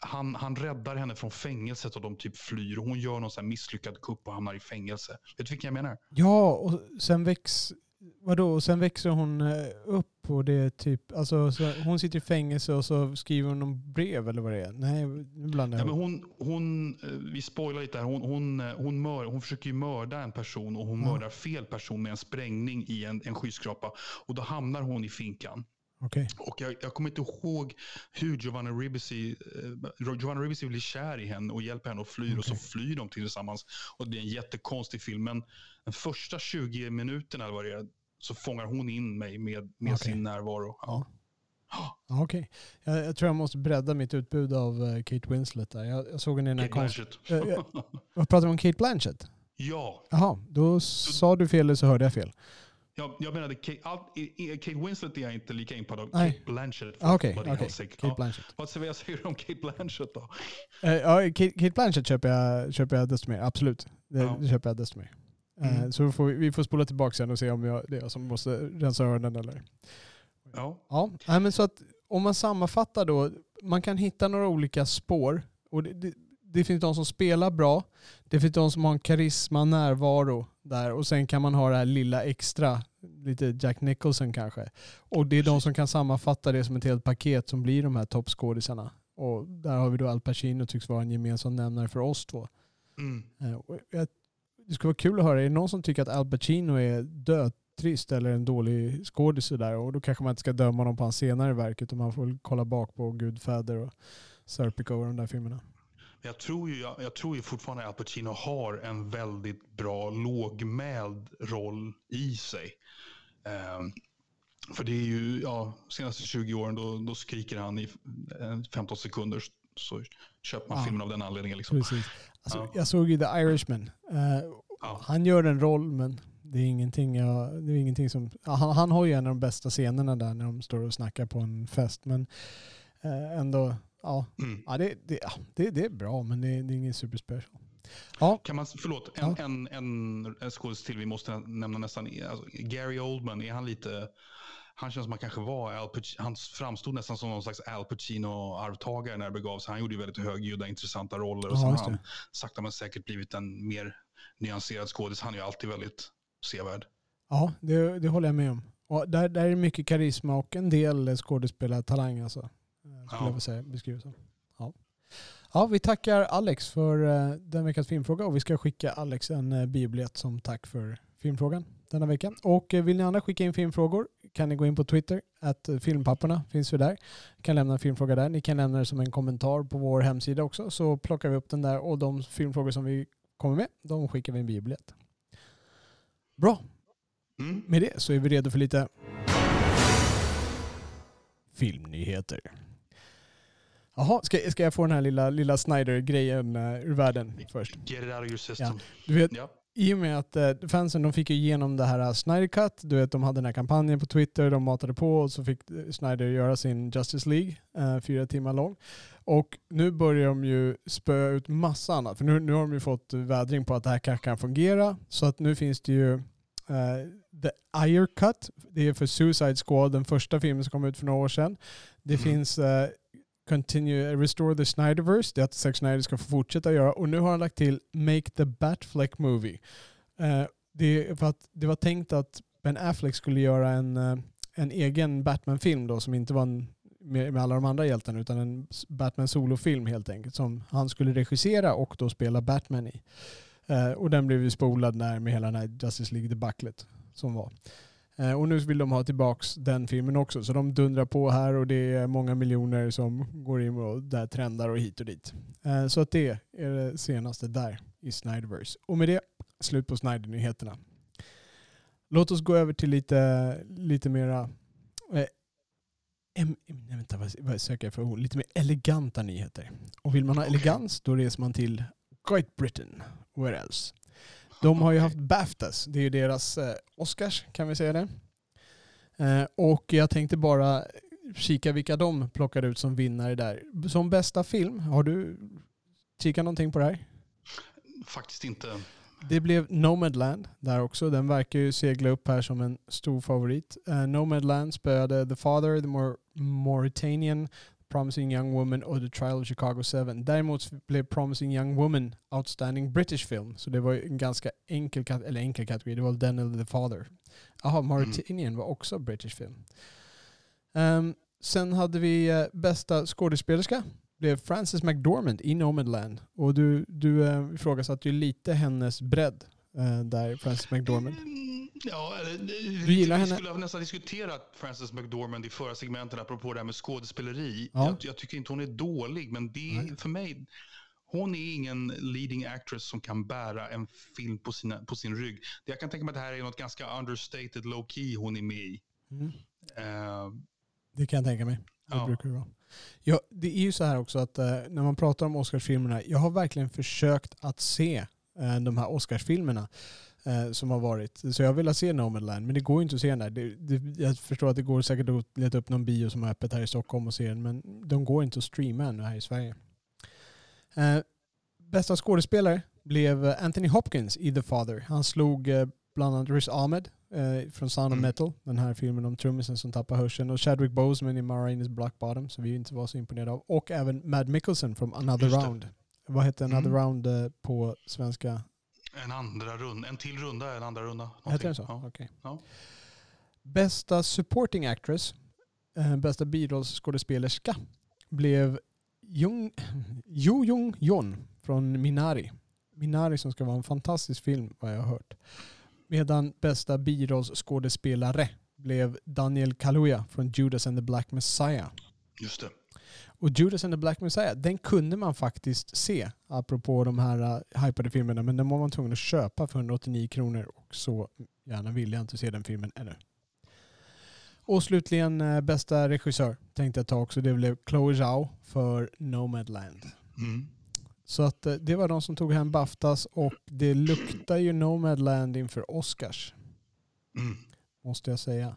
han, han räddar henne från fängelset och de typ flyr. Och hon gör någon sån misslyckad kupp och hamnar i fängelse. Vet du vilken jag menar? Ja, och sen väx, vadå, och sen växer hon eh, upp och det är typ, alltså så hon sitter i fängelse och så skriver hon någon brev eller vad det är. Nej, nu blandar Ja, jag men ihop. hon, hon, eh, vi spoilar lite här. Hon, hon, eh, hon, mör, hon försöker ju mörda en person och hon Ja. mördar fel person med en sprängning i en, en skyskrapa. Och då hamnar hon i finkan. Okej. Och jag, jag kommer inte ihåg hur Giovanna Ribisi, eh, Giovanna Ribisi blir kär i henne och hjälper henne att fly. Och så flyr de tillsammans. Och det är en jättekonstig film. Men den första 20 minuterna eller vad det är, så fångar hon in mig med, med Okej. sin närvaro. Ja. Okej. Jag, jag tror jag måste bredda mitt utbud av eh, Kate Winslet där. Jag, jag såg henne i den här Kate. Blanchett. Vad pratar vi om Kate Blanchett? ja, Jaha, då sa du fel eller så hörde jag fel. Jag, jag menade Kate, Kate Winslet är jag inte lika impad av. Nej. Kate Blanchett. Ah, Okej, okej. helsike. Kate Ja. Blanchett. Vad säger vad säger du om Kate Blanchett då? Eh, ja, Kate, Kate Blanchett köper jag, köper jag desto mer. Absolut. Det, Ja. köper jag desto mer. Eh, Mm. Så får vi, vi får spola tillbaka sen och se om jag, det är jag som måste rensa öronen eller... Ja. Ja, nej, men så att om man sammanfattar då, man kan hitta några olika spår. Och det, det, det finns de som spelar bra, det finns de som har en karisma, närvaro där och sen kan man ha det här lilla extra, lite Jack Nicholson kanske. Och det är de som kan sammanfatta det som ett helt paket som blir de här toppskådisarna. Och där har vi då Al Pacino tycks vara en gemensam nämnare för oss två. Mm. Eh, det skulle vara kul att höra, är det någon som tycker att Al Pacino är dötrist eller en dålig skådis där och då kanske man inte ska döma honom på hans senare verk utan man får väl kolla bak på Gudfäder och Serpico och de där filmerna. Jag tror, ju, jag, jag tror ju fortfarande att Al Pacino har en väldigt bra lågmäld roll i sig. Ehm, för det är ju, ja, senaste 20 åren då, då skriker han i eh, 15 sekunder så köper man Ja. filmen av den anledningen. Liksom. Precis. Alltså, Ja. Jag såg ju The Irishman. Eh, Ja. Han gör en roll men det är ingenting, jag, det är ingenting som... Han, han har ju en av de bästa scenerna där när de står och snackar på en fest men eh, ändå, ja, Mm. ja, det, det, ja det, det är bra men det, det är ingen superspecial. Kan man, förlåt, en, Ja. en, en, en skådis till vi måste nämna nästan. Alltså, Gary Oldman, är han lite... Han känns som han kanske var Al Pacino, han framstod nästan som någon slags Al Pacino-arvtagare när det begav sig. Han gjorde ju väldigt högljudda, intressanta roller. Och Ja, sen har han sakta men säkert blivit en mer nyanserad skådis. Han är ju alltid väldigt sevärd. Ja, det, det håller jag med om. Och där, där är mycket karisma och en del skådespelartalang alltså. Eh, Skulle Ja. jag säga, beskriva som. Ja. ja, vi tackar Alex för eh, den veckans filmfråga och vi ska skicka Alex en uh, biobiljett som tack för filmfrågan denna vecka. Och eh, vill ni andra skicka in filmfrågor kan ni gå in på Twitter, att filmpapporna finns vi där. Ni kan lämna en filmfråga där. Ni kan lämna det som en kommentar på vår hemsida också så plockar vi upp den där och de filmfrågor som vi kommer med, de skickar vi en biobiljett. Bra, Mm. med det så är vi redo för lite filmnyheter. Jaha, ska, ska jag få den här lilla, lilla Snyder-grejen uh, ur världen först? Get it out of your system. Du vet, Ja. i och med att eh, fansen de fick ju igenom det här uh, Snyder Cut, du vet de hade den här kampanjen på Twitter, de matade på och så fick eh, Snyder göra sin Justice League, eh, fyra timmar lång. Och nu börjar de ju spöa ut massa annat, för nu, nu har de ju fått vädring på att det här kanske kan fungera. Så att nu finns det ju eh, The Ire Cut, det är för Suicide Squad, den första filmen som kom ut för några år sedan. Det Mhm. finns eh, Continue eh, Restore the Snyderverse, det är att Zack Snyder ska få fortsätta göra. Och nu har han lagt till Make the Batfleck Movie. Uh, det, för att det var tänkt att Ben Affleck skulle göra en, uh, en egen Batman-film då som inte var en, med, med alla de andra hjältarna utan en Batman solofilm helt enkelt som han skulle regissera och då spela Batman i. Uh, och den blev ju spolad när, med hela den här Justice League-debaclet som var. Eh, och nu vill de ha tillbaks den filmen också. Så de dundrar på här och det är många miljoner som går in och där trendar och hit och dit. Eh, så att det är det senaste där i Snyderverse. Och med det, slut på Snyder-nyheterna. Låt oss gå över till lite, lite mera eh, em, nej, vänta, vad, vad söker jag för ord? Lite mer eleganta nyheter. Och vill man ha elegans då reser man till Great Britain. Where else? De har ju haft Baftas, det är ju deras eh, Oscars kan vi säga det. Eh, och jag tänkte bara kika vilka de plockade ut som vinnare där. Som bästa film, har du kikat någonting på det här? Faktiskt inte. Det blev Nomadland där också. Den verkar ju segla upp här som en stor favorit. Uh, Nomadland spöade The Father, The Mauritanian, Promising Young Woman och The Trial of Chicago 7. Däremot blev Promising Young Woman Outstanding British Film. Så det var en ganska enkel, kat- eller enkel kategori. Det var den eller The Father. Jaha, Mauritanian var också British Film. Ehm, sen hade vi eh, bästa skådespelerska blev Frances McDormand i Nomadland. Och du, du uh, ifrågasatte ju lite hennes bredd där, Frances McDormand. Mm, Ja, eller, Du gillar vi henne? skulle ha nästan diskuterat Frances McDormand i förra segmenten apropå det här med skådespeleri. Ja. Jag, jag tycker inte hon är dålig, men det är Nej. för mig, hon är ingen leading actress som kan bära en film på, sina, på sin rygg. Jag kan tänka mig att det här är något ganska understated low key hon är med i. Mm. Eh, Det kan jag tänka mig. Det Ja. brukar det vara. Ja, det är ju så här också att eh, när man pratar om Oscarsfilmerna, jag har verkligen försökt att se eh, de här Oscarsfilmerna eh, som har varit. Så jag vill ha se Nomadland, men det går ju inte att se den där. Det, det, jag förstår att det går säkert att leta upp någon bio som är öppet här i Stockholm och se den, men de går inte att streama ännu här i Sverige. Eh, bästa skådespelare blev eh, Anthony Hopkins i The Father. Han slog eh, bland annat Riz Ahmed eh, från Sound of Mm. Metal, den här filmen om trummisen som tappar hörseln, och Chadwick Boseman i Ma Rainey's Black Bottom, som vi inte var så imponerade av, och även Mad Mickelson från Another. Round. Vad heter Another Mm. Round eh, på svenska? en andra runda, en till runda, en andra runda. Heter den så? Ja. Okej. Ja. Bästa supporting actress, eh, bästa birollsskådespelerska, blev Jung, Jo Jung Jon från Minari. Minari som ska vara en fantastisk film vad jag har hört. Medan bästa birollsskådespelare blev Daniel Kaluuya från Judas and the Black Messiah. Just det. Och Judas and the Black Messiah, den kunde man faktiskt se, apropå de här uh, hypade filmerna, men den var man tvungen att köpa för 189 kronor och så gärna vill jag inte se den filmen ännu. Och slutligen uh, bästa regissör tänkte jag ta också, det blev Chloe Zhao för Nomadland. Mm. Så att uh, det var de som tog hem Baftas och det luktar ju Nomadland inför Oscars, Mm. måste jag säga.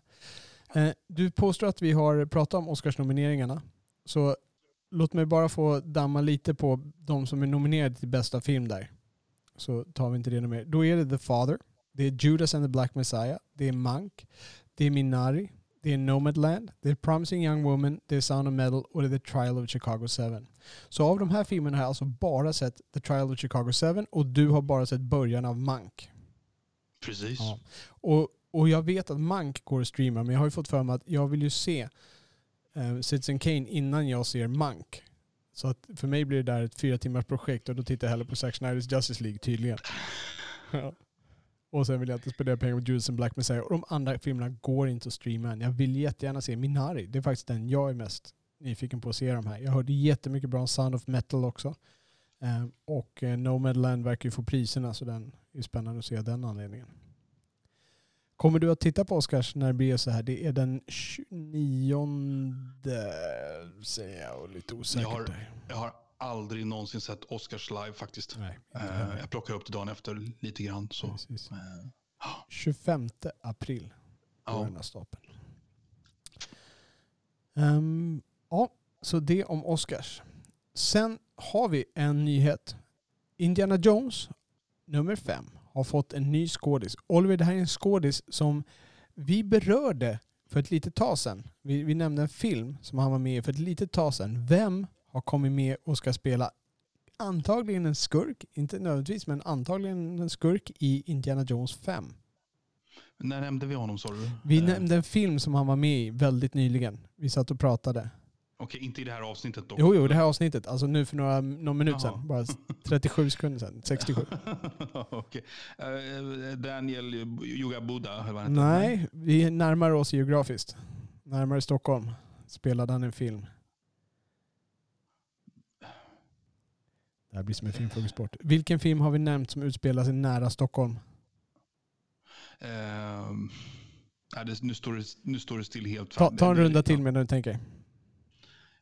Du påstår att vi har pratat om Oscarsnomineringarna. Så låt mig bara få damma lite på de som är nominerade till bästa film där. Så tar vi inte det mer. Då är det The Father, det är Judas and the Black Messiah, det är Mank, det är Minari, det är Nomadland, det är Promising Young Woman, det är Sound of Metal och det är The Trial of Chicago 7. Så av de här filmerna har jag alltså bara sett The Trial of Chicago 7 och du har bara sett början av Mank. Precis. Ja. Och, och jag vet att Mank går att streama, men jag har ju fått för mig att jag vill ju se eh, Citizen Kane innan jag ser Mank. Så att för mig blir det där ett fyra timmars projekt och då tittar jag hellre på Zack Snyders Justice League tydligen. Ja. Och sen vill jag inte spendera pengar på Judas and Black Messiah. Och de andra filmerna går inte att streama än. Jag vill jättegärna se Minari. Det är faktiskt den jag är mest nyfiken på att se de här. Jag hörde jättemycket bra om Sound of Metal också. Eh, och eh, Nomadland verkar ju få priserna så den är spännande att se av den anledningen. Kommer du att titta på Oscars när det blir så här? Det är den 29 säger jag och lite osäkert. Jag har-. Jag har aldrig någonsin sett Oscars live faktiskt. Nej, heller. jag plockar upp det dagen efter lite grann. Så. Precis. eh, 25 april ja. den här stapeln. Ehm, ja, så det om Oscars. Sen har vi en nyhet. Indiana Jones, nummer fem, har fått en ny skådis. Oliver, det här är en skådis som vi berörde för ett litet tag sedan. Vi, vi nämnde en film som han var med i för ett litet tag sedan. Vem har kommit med och ska spela antagligen en skurk, inte nödvändigtvis, men antagligen en skurk i Indiana Jones 5. När nämnde vi honom sa du? Vi Eh, nämnde en film som han var med i väldigt nyligen. Vi satt och pratade. Okej, inte i det här avsnittet dock. Jo, jo, det här avsnittet. Alltså nu för några, någon minut sedan. Bara 37 sekunder sedan. 67. Okej. Eh, Daniel Yoga Buddha. Nej, vi närmar oss geografiskt. Närmare Stockholm spelade han en film. Det här blir som en filmfrågesport. Vilken film har vi nämnt som utspelar sig nära Stockholm? Det, nu, står det, nu står det still helt. Ta, ta en runda till medan du tänker.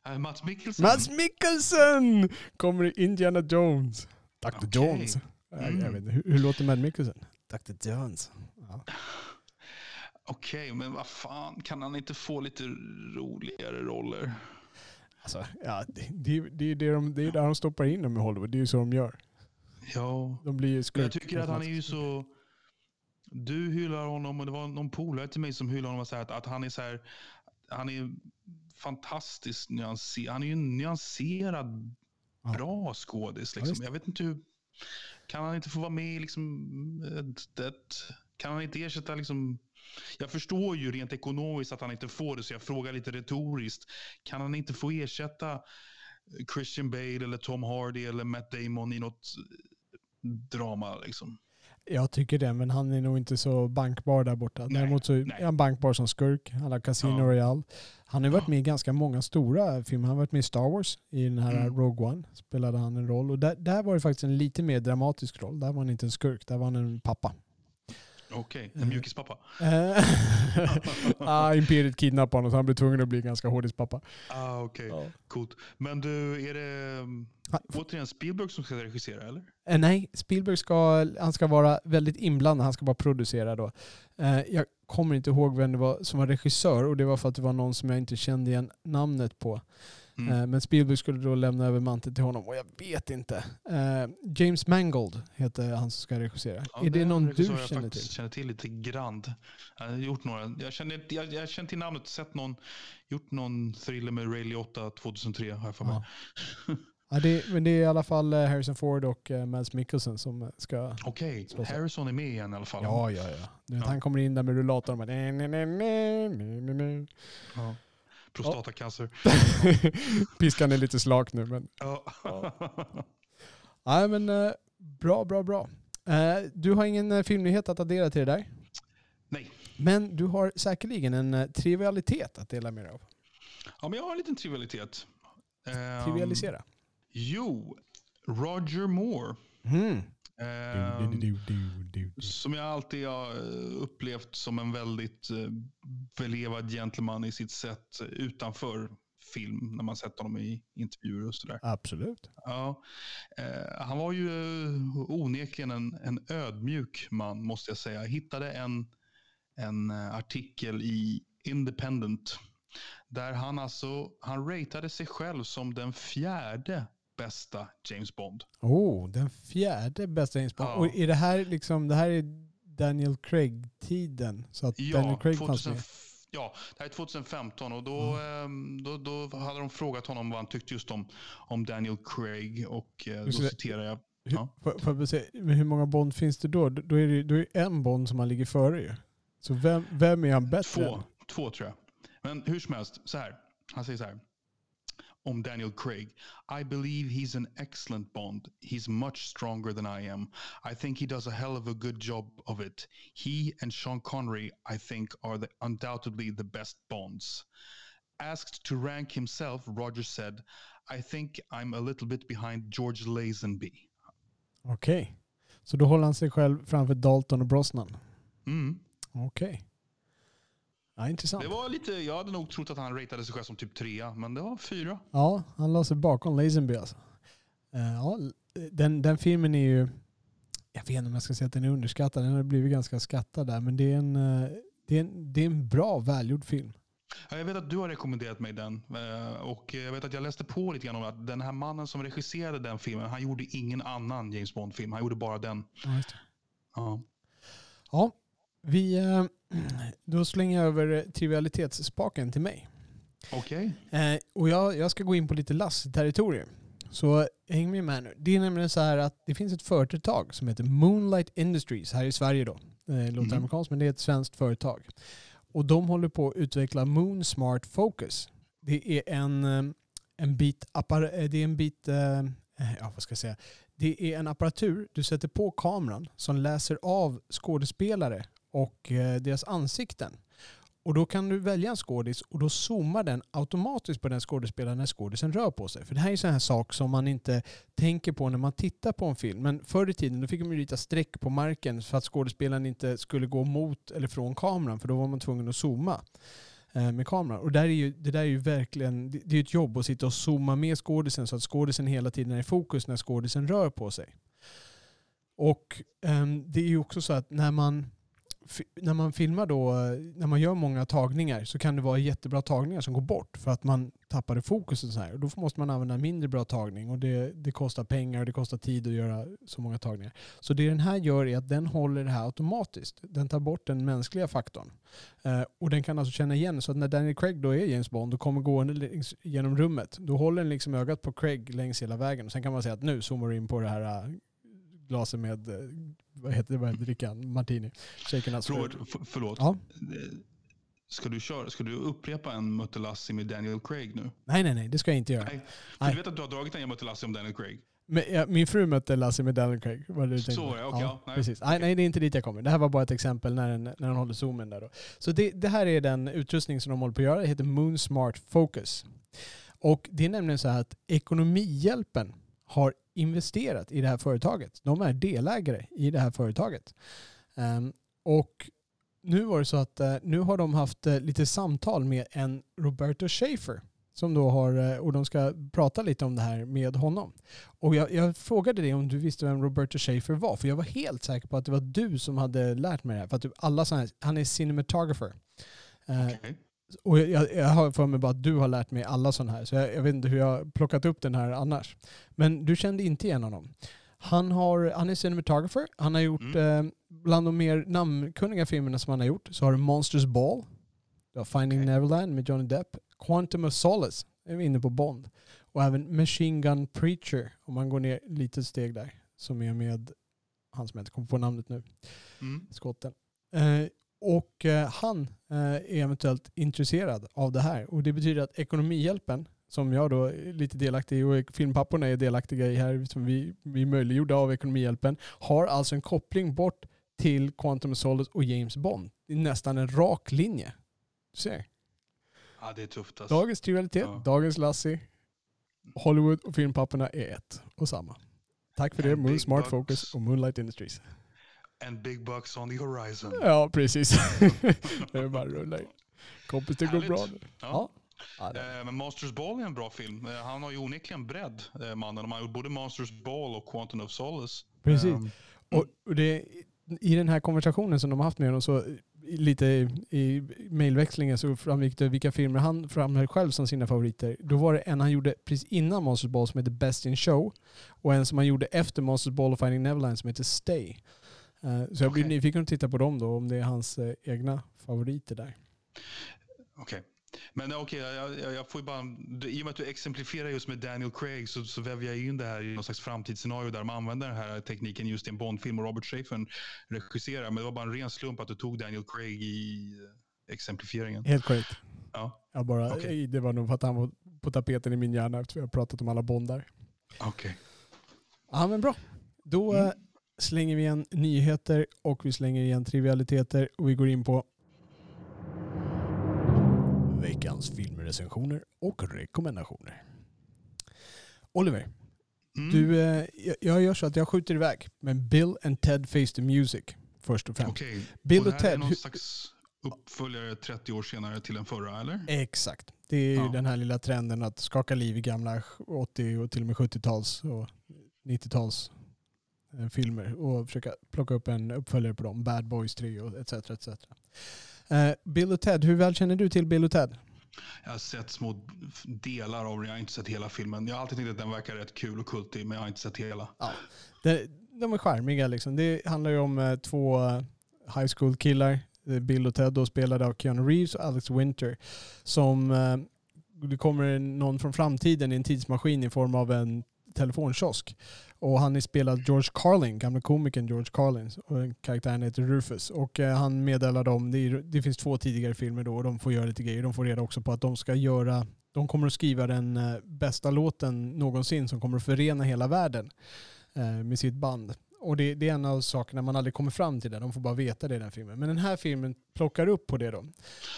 Eh, Mats Mikkelsen. Mats Mikkelsen kommer i Indiana Jones. Dr. Okej. Jones. Jag, jag Mm. vet, hur, hur låter Mad Mikkelsen? Dr. Jones. Ja. Okej, men vad fan, kan han inte få lite roligare roller? Alltså, ja, det, det, det, är det, de, det är där de stoppar in dem i Hollywood. Det är ju så de gör. Ja, De blir ju jag tycker att han är ju så... Du hyllar honom och det var någon polare till mig som hyllade honom och sa att, att han är så här... Han är fantastiskt nyanserad. Han är ju en nyanserad, Ja. bra skådis. Ja, Liksom. visst. jag vet inte hur... Kan han inte få vara med i liksom... Ett, ett, kan han inte ersätta liksom... Jag förstår ju rent ekonomiskt att han inte får det, så jag frågar lite retoriskt. Kan han inte få ersätta Christian Bale eller Tom Hardy eller Matt Damon i något drama? Liksom? Jag tycker det, men han är nog inte så bankbar där borta. Nej, Däremot så nej. är han bankbar som skurk. Har Casino Ja. Royale. Han har ju varit med i ganska många stora filmer. Han har varit med i Star Wars. I den här Mm. Rogue One spelade han en roll. Och där, där var det faktiskt en lite mer dramatisk roll. Där var han inte en skurk. Där var han en pappa. Okej, Mm. en mjukispappa. Ah, Imperiet kidnappade honom så han blev tvungen att bli ganska hårdis pappa. Ah, Okej, Ja. coolt. Men du, är det Ha- återigen Spielberg som ska regissera eller? Eh, nej, Spielberg ska, han ska vara väldigt inblandad. Han ska bara producera då. Eh, jag kommer inte ihåg vem det var som var regissör och det var för att det var någon som jag inte kände igen namnet på. Mm. Eh, men Spielberg skulle då lämna över manteln till honom och jag vet inte. Eh, James Mangold heter han som ska regissera. Ja, är det en någon du jag känner till? känner till lite grann. Jag har gjort några. Jag känner, jag, jag känner till namnet, sett någon, gjort någon thriller med Ray Liotta 2003 har jag för mig. Ja. Ja, det, men det är i alla fall eh, Harrison Ford och Mads Mikkelsen som ska... Okej, så. Harrison är med igen i alla fall. Ja, ja, ja. Ja. Han kommer in där med rullatorn och bara... Prostatacancer. Piskan är lite slak nu men... Ja. Nej men eh, bra, bra, bra. Eh, du har ingen eh, filmnyhet att addera till det där. Nej. Men du har säkerligen en trivialitet att dela med dig av. ja, men jag har en liten trivialitet. Trivialisera. Jo, Roger Moore. Mm. Du, du, du, du, du. Som jag alltid har eh, upplevt som en väldigt eh, belevad gentleman i sitt sätt utanför film när man sett honom i intervjuer och sådär. Absolut. Ja, eh, han var ju eh, onekligen en, en ödmjuk man måste jag säga. Jag hittade en, en artikel i Independent där han alltså han ratade sig själv som den fjärde bästa James Bond. Oh, den fjärde bästa James Bond. Ja. Och är det här liksom, det här är Daniel Craig-tiden? Så att Daniel Craig fanns 2000 med? Ja, det här är 2015 och då, ehm, då, då hade de frågat honom vad han tyckte just om, om Daniel Craig och eh, då det. citerar jag. Hur, Ja. säga, men hur många Bond finns det då? Då är det, då är det en Bond som han ligger före ju. Så vem, vem är han bättre Två, än? två tror jag. Men hur som helst, så här. Han säger så här. Om Daniel Craig. I believe he's an excellent Bond. He's much stronger than I am. I think he does a hell of a good job of it. He and Sean Connery, I think, are the, undoubtedly the best Bonds. Asked to rank himself, Roger said, I think I'm a little bit behind George Lazenby. Okej. Så då håller han sig själv framför Dalton och Brosnan. Mm. Okej. Ja, intressant. Det var lite, jag hade nog trott att han ratade sig själv som typ trea, men det var fyra. Ja, han la sig bakom Lazenby alltså. Eh, ja, den, den filmen är ju, jag vet inte om jag ska säga att den är underskattad, den har blivit ganska skattad där, men det är en, eh, det är en, det är en bra, välgjord film. Ja, Jag vet att du har rekommenderat mig den. eh, Och jag vet att jag läste på lite grann om att den här mannen som regisserade den filmen, han gjorde ingen annan James Bond-film. Han gjorde bara den. Ja. Ja. Vi, eh, då slänger jag över trivialitetsspaken till mig. Okej. Eh, och jag, jag ska gå in på lite Lasse-territorium. Så häng med mig nu. Det är nämligen så här att det finns ett företag som heter Moonlight Industries här i Sverige då. Det låter Mhm. amerikanskt men det är ett svenskt företag. Och de håller på att utveckla Moon Smart Focus. Det är en, eh, en bit, eh, det är en bit eh, eh, ja, vad ska jag säga? Det är en apparatur du sätter på kameran som läser av skådespelare och eh, deras ansikten. Och då kan du välja en skådis och då zoomar den automatiskt på den skådespelaren när skådisen rör på sig. För det här är en sån här sak som man inte tänker på när man tittar på en film. Men förr i tiden då fick man ju rita streck på marken för att skådespelaren inte skulle gå mot eller från kameran för då var man tvungen att zooma eh, med kameran. Och där är ju, det där är ju verkligen, det är ju ett jobb att sitta och zooma med skådisen så att skådisen hela tiden är i fokus när skådisen rör på sig. Och um, det är ju också så att när man när man filmar då, när man gör många tagningar så kan det vara jättebra tagningar som går bort för att man tappade fokus. Och så här. Och då måste man använda mindre bra tagning och det, det kostar pengar och det kostar tid att göra så många tagningar. Så det den här gör är att den håller det här automatiskt. Den tar bort den mänskliga faktorn. Eh, och den kan alltså känna igen, så att när Daniel Craig då är James Bond och kommer gående längs, genom rummet, då håller den liksom ögat på Craig längs hela vägen. Och sen kan man säga att nu zoomar du in på det här eh, glaset med, eh, vad heter det, vad heter drickan? Martini. Shaken f- förlåt. Ja. Eh, Ska du, köra, ska du upprepa en Muttelassi med Daniel Craig nu? Nej, nej, nej, det ska jag inte göra. Nej. För Nej. du vet att du har dragit en Muttelassi om Daniel Craig? Men, ja, min fru mötte Lasse med Daniel Craig. Var det du Så tänkte var det, okej, ja, nej. precis. Nej, nej, det är inte dit jag kommer. Det här var bara ett exempel när den, när den håller zoomen där. Då. Så det, det här är den utrustning som de håller på att göra. Det heter Moon Smart Focus. Och det är nämligen så här att Ekonomihjälpen har investerat i det här företaget. De är delägare i det här företaget. Ehm, och nu var det så att eh, nu har de haft eh, lite samtal med en Roberto Schaefer som då har, eh, och de ska prata lite om det här med honom. Och jag, jag frågade dig om du visste vem Roberto Schaefer var, för jag var helt säker på att det var du som hade lärt mig det här. För att du, alla sådana här, han är cinematographer. Ehm, okay och jag, jag, har för mig bara att du har lärt mig alla sådana här, så jag, jag vet inte hur jag har plockat upp den här annars. Men du kände inte igen honom. Han, har, han är cinematographer. Han har gjort, eh, bland de mer namnkunniga filmerna som han har gjort, så har du Monsters Ball, du har Finding Okej. Neverland med Johnny Depp, Quantum of Solace, är vi inne på Bond, och även Machine Gun Preacher, om man går ner lite steg där, som är med han som jag inte kommer på namnet nu Mm. skotten. Eh, och eh, han eh, är eventuellt intresserad av det här. Och det betyder att Ekonomihjälpen, som jag då är lite delaktig i och filmpapporna är delaktiga i här, som vi, vi möjliggjorda av Ekonomihjälpen, har alltså en koppling bort till Quantum Solace och James Bond. Det är nästan en rak linje. Du ser. Ja, det är tufft alltså. Dagens trivialitet, Ja. dagens Lassie, Hollywood och filmpapporna är ett och samma. Tack för det, Moon Smart. Focus och Moonlight Industries. And big bucks on the horizon. Ja, precis. det är bara att rulla in. Kompis, det går Härligt. bra nu. Ja. Ja, det- Eh, Men Monsters Ball är en bra film. Eh, Han har ju onekligen bredd, eh, mannen. De har gjort både Monsters Ball och Quantum of Solace. Precis. Ehm, Och, det, I den här konversationen som de har haft med honom så lite i, i mejlväxlingen så framgick det vilka filmer han framhöll själv som sina favoriter. Då var det en han gjorde precis innan Monsters Ball som heter Best in Show och en som han gjorde efter Monsters Ball och Finding Neverland som heter Stay. Eh, så jag blir Okej. nyfiken att titta på dem då, om det är hans eh, egna favoriter där. Okej. Men eh, okej, jag, jag, jag får ju bara... I och med att du exemplifierar just med Daniel Craig så, så väver jag in det här i någon slags framtidsscenario där de använder den här tekniken just i en Bondfilm och Robert Schaefer regisserar. Men det var bara en ren slump att du tog Daniel Craig i eh, exemplifieringen. Helt korrekt. Ja, Jag bara, Okej. Det var nog för att han var på tapeten i min hjärna efter vi har pratat om alla bondar. okej. Ja men bra. Då Mm. Slänger vi igen nyheter och vi slänger igen trivialiteter och vi går in på veckans filmrecensioner och rekommendationer. Oliver, Mm. du, eh, jag- gör så att jag skjuter iväg med Bill and Ted Face the Music först och främst. Okej. Bill och och det här är Ted, någon hur- slags uppföljare 30 år senare till den förra, eller? Exakt. Det är ju Ja. den här lilla trenden att skaka liv i gamla 80 och till och med 70-tals och 90-tals eh, filmer och försöka plocka upp en uppföljare på dem. Bad Boys 3 och etc. etc. Eh, Bill och Ted, hur väl känner du till Bill och Ted? Jag har sett små delar av den, jag har inte sett hela filmen. Jag har alltid tyckt att den verkar rätt kul och kultig, men jag har inte sett hela. De, de är charmiga liksom. Det handlar ju om eh, två eh, high school killar, eh, Bill och Ted då spelade av Keanu Reeves och Alex Winter. Som, eh, det kommer någon från framtiden i en tidsmaskin i form av en telefonkiosk. Och han är spelad George Carlin, gamla komikern George Carlin. Och karaktären heter Rufus. Och eh, han meddelar dem, det, är, det finns två tidigare filmer då och de får göra lite grejer. De får reda också på att de ska göra, de kommer att skriva den eh, bästa låten någonsin som kommer att förena hela världen eh, med sitt band. Och det, det är en av sakerna man aldrig kommer fram till det. De får bara veta det i den filmen. Men den här filmen plockar upp på det då.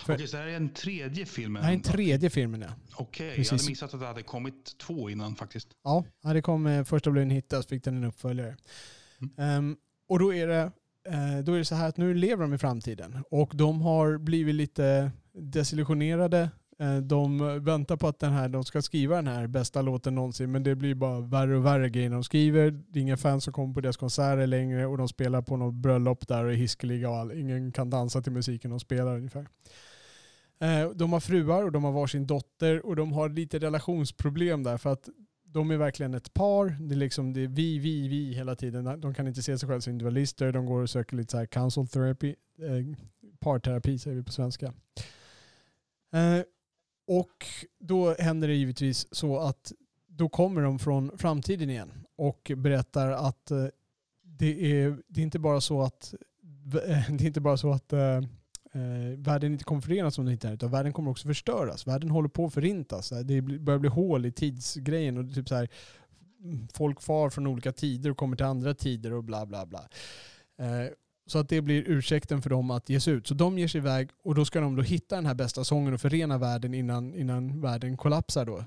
För- Okej, så det här är en tredje film? Det här är den tredje filmen ja. Okej, jag Precis. hade missat att det hade kommit två innan faktiskt. Ja, det kom eh, första blev en hit så fick den en uppföljare. Ehm, och då är, det, eh, då är det så här att nu lever de i framtiden och de har blivit lite desillusionerade. Eh, de väntar på att den här, de ska skriva den här bästa låten någonsin men det blir bara värre och värre grejer de skriver. Det är inga fans som kommer på deras konserter längre och de spelar på något bröllop där och är hiskeliga och all, ingen kan dansa till musiken de spelar ungefär. Eh, de har fruar och de har varsin dotter och de har lite relationsproblem där för att de är verkligen ett par. Det är, liksom, det är vi, vi, vi hela tiden. De kan inte se sig själva som individualister. De går och söker lite så här counsel therapy. Eh, parterapi säger vi på svenska. Eh, och då händer det givetvis så att då kommer de från framtiden igen och berättar att eh, det är, det är inte bara så att eh, det är inte bara så att eh, eh världen inte kommer förenas om det inte är utan världen kommer också förstöras. Världen håller på att förintas. Det börjar bli hål i tidsgrejen och typ så här, mm, folk far från olika tider och kommer till andra tider och bla bla bla. Eh, så att det blir ursäkten för dem att ge sig ut. Så de ger sig iväg och då ska de då hitta den här bästa sången och förena världen innan, innan världen kollapsar då.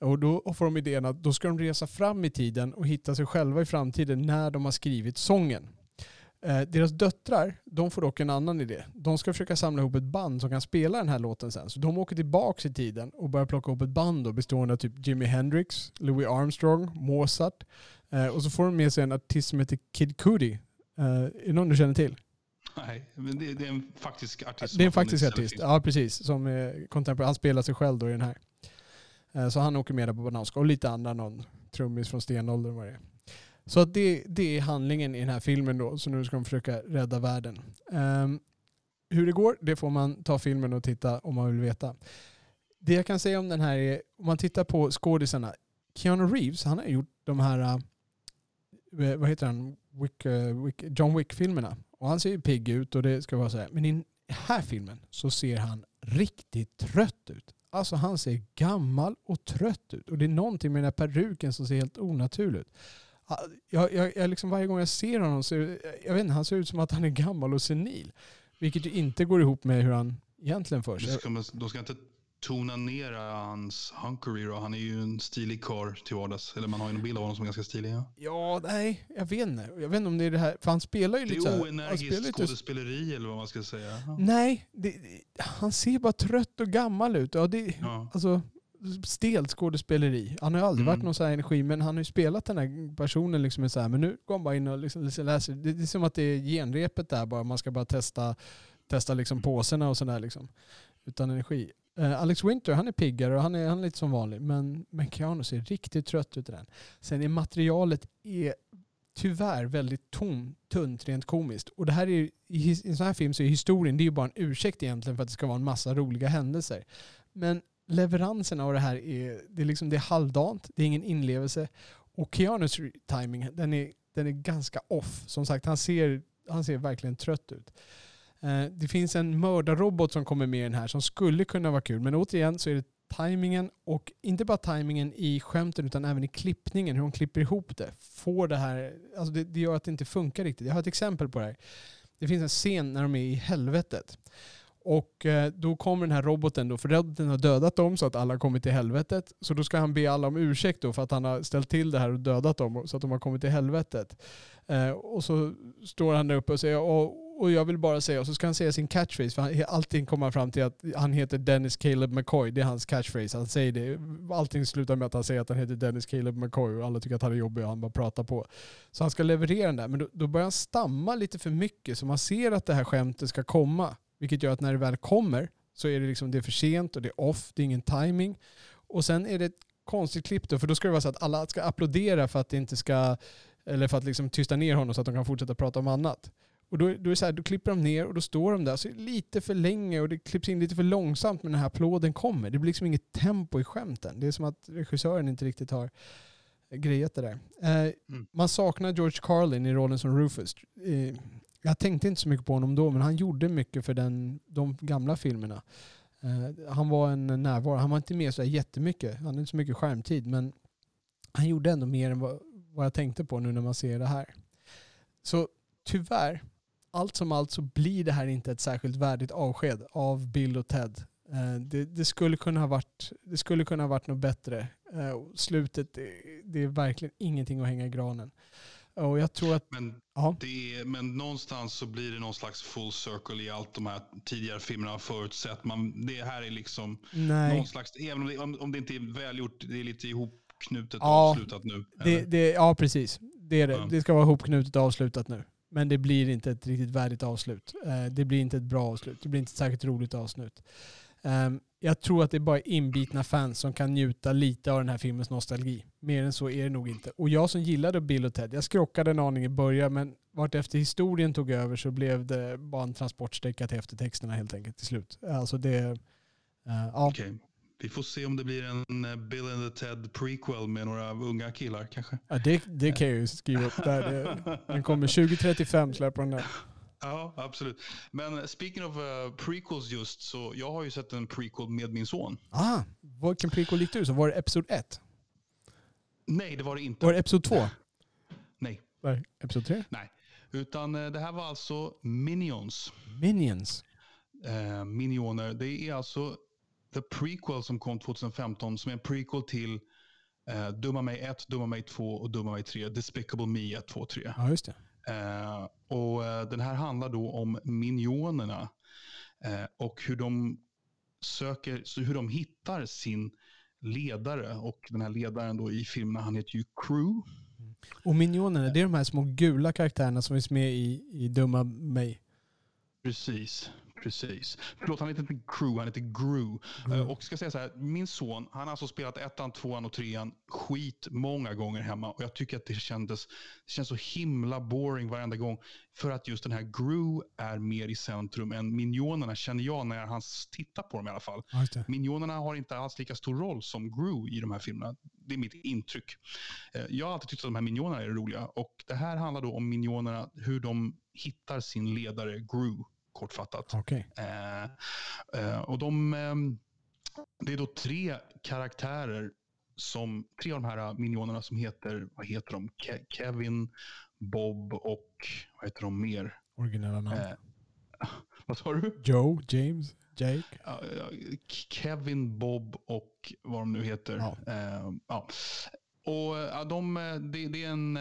Och då får de idén att då ska de resa fram i tiden och hitta sig själva i framtiden när de har skrivit sången. Eh, deras döttrar, de får dock en annan idé. De ska försöka samla ihop ett band som kan spela den här låten sen. Så de åker tillbaka i tiden och börjar plocka ihop ett band då, bestående av typ Jimi Hendrix, Louis Armstrong, Mozart. Eh, och så får de med sig en artist som heter Kid Cudi. Eh, är det någon du känner till? Nej, men det, det är en faktisk artist. Det är en faktisk artist. Ja, precis. Som är contemporary. Han spelar sig själv då i den här. Eh, Så han åker med där på bananska. Och lite andra, någon trummis från stenåldern vad det är. Så att det, det är handlingen i den här filmen då. Så nu ska de försöka rädda världen. Ehm, hur det går, det får man ta filmen och titta om man vill veta. Det jag kan säga om den här är, om man tittar på skådisarna. Keanu Reeves, han har gjort de här, eh, vad heter han, Wick, eh, Wick, John Wick-filmerna. Och han ser ju pigg ut och det ska vara så här. Men i den här filmen så ser han riktigt trött ut. Alltså han ser gammal och trött ut. Och det är någonting med den här peruken som ser helt onaturlig ut. Jag, jag, jag liksom varje gång jag ser honom så jag vet inte, han ser ut som att han är gammal och senil. Vilket ju inte går ihop med hur han egentligen för Då sig. ska, man, då ska inte tona ner hans hunkery då. Han är ju en stilig karl till vardags. Eller man har ju en bild av honom som är ganska stilig. Ja. Ja, nej, jag vet inte. Jag vet inte om det är det här, för han spelar ju Det lite här- är oenergiskt lite- skådespeleri eller vad man ska säga. Ja. Nej, det, det- han ser bara trött och gammal ut. Ja, det, Ja. alltså, stelt skådespeleri. Han har ju aldrig Mm. varit någon sån här energi, men han har ju spelat den här personen liksom så här, men nu går han bara in och liksom läser. Det, det är som att det är genrepet där bara, man ska bara testa, testa liksom påserna och sådär liksom. Utan energi. Eh, Alex Winter, han är piggare och han är, han är lite som vanlig, men, men Keanu ser riktigt trött ut i den. Sen är materialet är tyvärr väldigt tom, tunt rent komiskt. Och det här är, i i en sån här film så är historien det är ju bara en ursäkt egentligen för att det ska vara en massa roliga händelser. Men leveranserna av det här är, det är, liksom, det är halvdant, det är ingen inlevelse. Och Keanus timing, den är, den är ganska off. Som sagt, han ser, han ser verkligen trött ut. Eh, det finns en mördarrobot som kommer med i den här som skulle kunna vara kul. Men återigen så är det tajmingen och inte bara tajmingen i skämten utan även i klippningen, hur de klipper ihop det. Får det här, alltså det, det gör att det inte funkar riktigt. Jag har ett exempel på det här. Det finns en scen när de är i helvetet. Och eh, då kommer den här roboten då, för roboten har dödat dem så att alla har kommit till helvetet. Så då ska han be alla om ursäkt då för att han har ställt till det här och dödat dem så att de har kommit till helvetet. Eh, och så står han där uppe och säger och, jag vill bara säga, och så ska han säga sin catchphrase, för han, allting kommer fram till att han heter Dennis Caleb McCoy, det är hans catchphrase. Han säger det, allting slutar med att han säger att han heter Dennis Caleb McCoy och alla tycker att han är jobbig och han bara pratar på. Så han ska leverera den där, men då, då börjar han stamma lite för mycket så man ser att det här skämtet ska komma. Vilket gör att när det väl kommer så är det, liksom, det är för sent och det är off, det är ingen timing. Och sen är det ett konstigt klipp då, för då ska det vara så att alla ska applådera för att det inte ska, eller för att liksom tysta ner honom så att de kan fortsätta prata om annat. Och då, då, är så här, då klipper de ner och då står de där så lite för länge och det klipps in lite för långsamt när den här applåden kommer. Det blir liksom inget tempo i skämten. Det är som att regissören inte riktigt har grejat det där. Eh, mm. Man saknar George Carlin i rollen som Rufus. Eh, jag tänkte inte så mycket på honom då, men han gjorde mycket för den, de gamla filmerna. Uh, han var en närvaro. Han var inte med så jättemycket. Han hade inte så mycket skärmtid, men han gjorde ändå mer än vad, vad jag tänkte på nu när man ser det här. Så tyvärr, allt som allt så blir det här inte ett särskilt värdigt avsked av Bill och Ted. Uh, det, det, skulle kunna ha varit, det skulle kunna ha varit något bättre. Uh, slutet, det, det, är verkligen ingenting att hänga i granen. Och jag tror att... Men, det men någonstans så blir det någon slags full circle i allt de här tidigare filmerna har förutsett. Man, det här är liksom Nej. någon slags, även om det, om, om det inte är välgjort, det är lite ihopknutet och ja, avslutat nu. Det, det, ja, precis. Det är det. Ja. Det ska vara ihopknutet och avslutat nu. Men det blir inte ett riktigt värdigt avslut. Eh, det blir inte ett bra avslut. Det blir inte ett särskilt roligt avslut. Ehm, jag tror att det är bara inbitna fans som kan njuta lite av den här filmens nostalgi. Mer än så är det nog inte. Och jag som gillade Bill och Ted, jag skrockade en aning i början men vart efter historien tog över så blev det bara en transportsträcka till eftertexterna helt enkelt till slut. Alltså det... Uh, ja. Okay. Vi får se om det blir en eh, Bill and the Ted prequel med några unga killar kanske. Ja, det, det kan jag ju skriva upp där. Det, den kommer 2035 släpper den där. Ja, absolut. Men speaking of uh, prequels just, så jag har ju sett en prequel med min son. Ah, vilken prequel gick du så Var det Episod 1? Nej, det var det inte. Var det Episod 2? Nej. Var det Episod 3? Nej. Utan uh, det här var alltså Minions. Minions? Minioner. Det är alltså The Prequel som kom 2015 som är en prequel till uh, Dumma mig 1, Dumma mig 2 och Dumma mig 3. Despicable Me 1, 2, 3. Ja, just det. Eh, och eh, Den här handlar då om minionerna eh, och hur de söker, så hur de hittar sin ledare. Och den här ledaren då i filmen, han heter ju Crew. Och minionerna, det är de här små gula karaktärerna som finns med i, i Dumma mig. Precis. Precis. Förlåt, han heter inte Crew, han heter Gru. Mm. Och ska säga så här, min son, han har alltså spelat ettan, tvåan och trean skit många gånger hemma. Och jag tycker att det kändes, det känns så himla boring varenda gång. För att just den här Gru är mer i centrum än minionerna, känner jag när han tittar på dem i alla fall. Minionerna har inte alls lika stor roll som Gru i de här filmerna. Det är mitt intryck. Eh, jag har alltid tyckt att de här minionerna är roliga. Och det här handlar då om minionerna, hur de hittar sin ledare Gru kortfattat. Okay. Eh, eh, och de, eh, det är då tre karaktärer, som, tre av de här minionerna som heter, vad heter de? Ke Kevin, Bob och vad heter de mer? Originella namn. Eh, vad sa du? Joe, James, Jake. Kevin, Bob och vad de nu heter. Ja. Eh, ja. Och ja, de, det, det, är en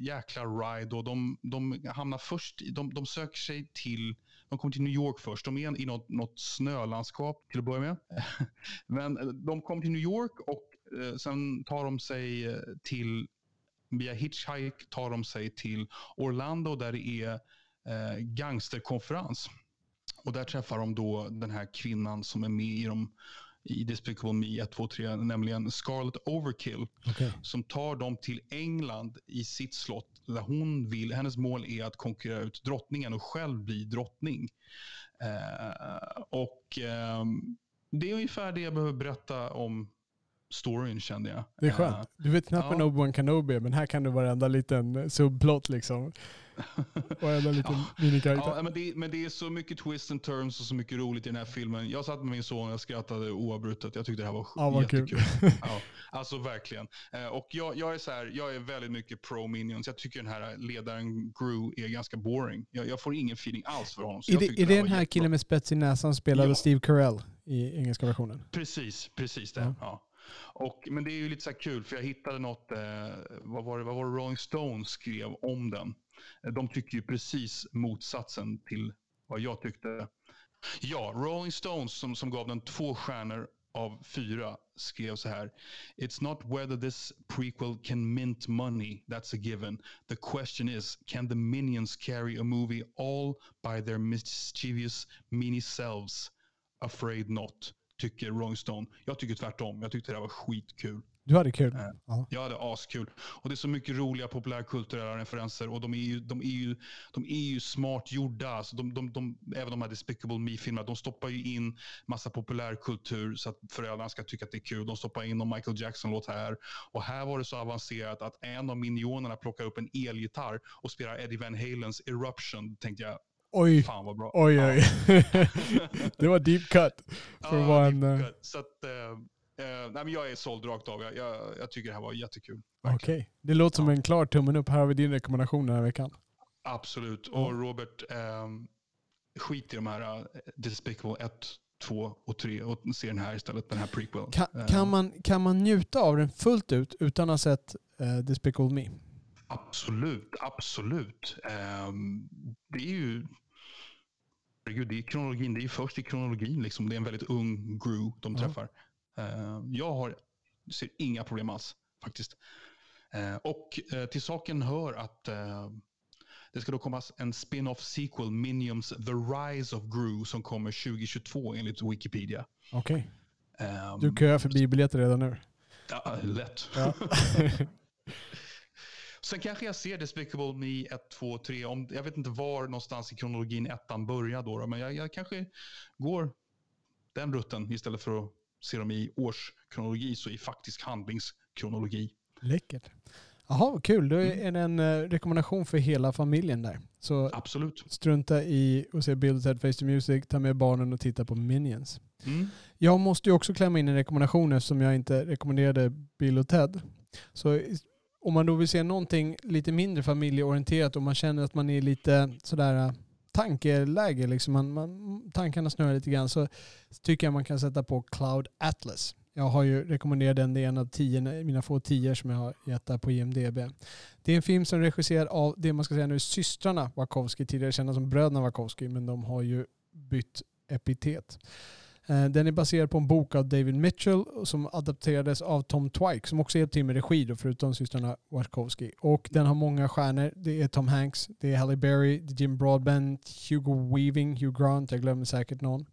jäkla ride och de, de hamnar först, de, de söker sig till de kommer till New York först. De är i något, något snölandskap till att börja med. Men eh, de kommer till New York och eh, sen tar de sig eh, till, via hitchhike tar de sig till Orlando där det är eh, gangsterkonferens. Och där träffar de då den här kvinnan som är med i de i Despicable Me 1, 2, 3, nämligen Scarlet Overkill. Okay. Som tar dem till England i sitt slott där hon vill, hennes mål är att konkurrera ut drottningen och själv bli drottning. Eh, och eh, det är ungefär det jag behöver berätta om storyn kände jag. Det är Eh, skönt. Du vet knappt ja. Obi-Wan Kenobi men här kan du varenda liten subplot liksom. Varenda liten minikaraktär. Ja, men, det, men det är så mycket twist and turns och så mycket roligt i den här filmen. Jag satt med min son och jag skrattade oavbrutet. Jag tyckte det här var Ja, vad kul. jättekul. ja, alltså verkligen. Eh, och jag, jag, är så här, jag är väldigt mycket pro Minions. Jag tycker den här ledaren Gru är ganska boring. Jag, jag får ingen feeling alls för honom. så Är jag det, är det den här killen med spets i näsan spelade Ja. Steve Carell i engelska versionen? Precis, precis det. Ja. Och, men det är ju lite så här kul, för jag hittade något, eh, vad, var det, vad var det Rolling Stones skrev om den? Eh, de tycker ju precis motsatsen till vad jag tyckte. Ja, Rolling Stones som, som gav den två stjärnor av fyra skrev så här. It's not whether this prequel can mint money, that's a given. The question is, can the minions carry a movie all by their mischievous mini selves? Afraid not, tycker Rolling Stone. Jag tycker tvärtom. Jag tyckte det här var skitkul. Du hade kul? Äh. Ja. Jag hade askul. Och det är så mycket roliga populärkulturella referenser och de är ju, de är ju, de är ju smart gjorda. Alltså de, de, de, även de här Despicable Me-filmerna, de stoppar ju in massa populärkultur så att föräldrarna ska tycka att det är kul. De stoppar in någon Michael Jackson-låt här. Och här var det så avancerat att en av minionerna plockar upp en elgitarr och spelar Eddie Van Halens Eruption. Då tänkte jag, Oj, fan vad bra. oj, Ja. oj. det var deep cut. För vara en... eh, gött. Så att, eh, eh, nej, men jag är såld rakt av. Jag, jag, jag tycker det här var jättekul. Okej. verkligen. Det låter som Ja. en klar tummen upp. Här har vi din rekommendation den här veckan. Absolut. Ja. Och Robert, ehm, skit i de här uh, Despicable 1, 2 och 3 och se den här istället, den här prequel. Kan, Eh, kan, man, kan man njuta av den fullt ut utan att ha sett uh, Despicable Me? Absolut, absolut. Ehm, det är ju... Herregud, det är kronologin. Det är först i kronologin. Liksom. Det är en väldigt ung Gru de träffar. Ehm, jag har, ser inga problem alls, faktiskt. Eh, och eh, till saken hör att eh, det ska då komma en spin-off sequel, Minions The Rise of Gru, som kommer 2022 enligt Wikipedia. Okej. Ehm, Du köar för biobiljetter redan nu. ja, lätt. Ja. Sen kanske jag ser Despicable Me 1, 2, 3. Om, jag vet inte var någonstans i kronologin ettan börjar då, då men jag, jag kanske går den rutten istället för att se dem i årskronologi, så i faktisk handlingskronologi. Läckert. Jaha, kul. Då är det en eh, rekommendation för hela familjen där. Så Absolut. strunta i att se Bill och Ted Face the Music, ta med barnen och titta på Minions. Mm. Jag måste ju också klämma in en rekommendation eftersom jag inte rekommenderade Bill och Ted. Så om man då vill se någonting lite mindre familjeorienterat och man känner att man är lite sådär eh, tankeläge, liksom man, man, tankarna snurrar lite grann, så tycker jag man kan sätta på Cloud Atlas. Jag har ju rekommenderat den, det är en av tio, mina få tio som jag har gett där på IMDB. Det är en film som är regisserad av det man ska säga nu systrarna Wachowski, tidigare kända som bröderna Wachowski, men de har ju bytt epitet. Eh, den är baserad på en bok av David Mitchell som adapterades av Tom Twike som också hjälpte till med regi då, förutom systrarna Wachowski. Och den har många stjärnor. Det är Tom Hanks, det är Halle Berry, det är Jim Broadbent, Hugo Weaving, Hugh Grant, jag glömmer säkert någon.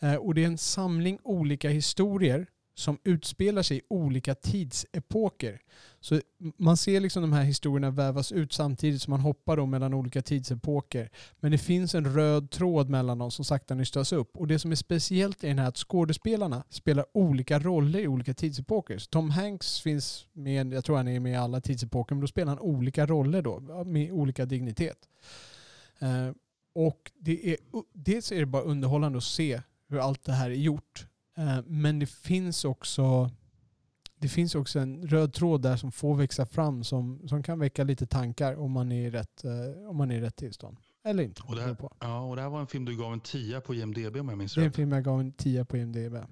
Eh, och det är en samling olika historier som utspelar sig i olika tidsepoker. Så man ser liksom de här historierna vävas ut samtidigt som man hoppar då mellan olika tidsepoker. Men det finns en röd tråd mellan dem som sakta nystas upp. Och det som är speciellt är den här att skådespelarna spelar olika roller i olika tidsepoker. Så Tom Hanks finns med, jag tror han är med i alla tidsepoker, men då spelar han olika roller då, med olika dignitet. Eh, och det är, dels är det bara underhållande att se hur allt det här är gjort. Eh, men det finns också det finns också en röd tråd där som får växa fram som, som kan väcka lite tankar om man är i rätt, eh, om man är i rätt tillstånd. Eller inte. Och det, här, ja, och det här var en film du gav en 10 på IMDB om jag minns Det är en rätt. film jag gav en 10 på IMDB. Mm.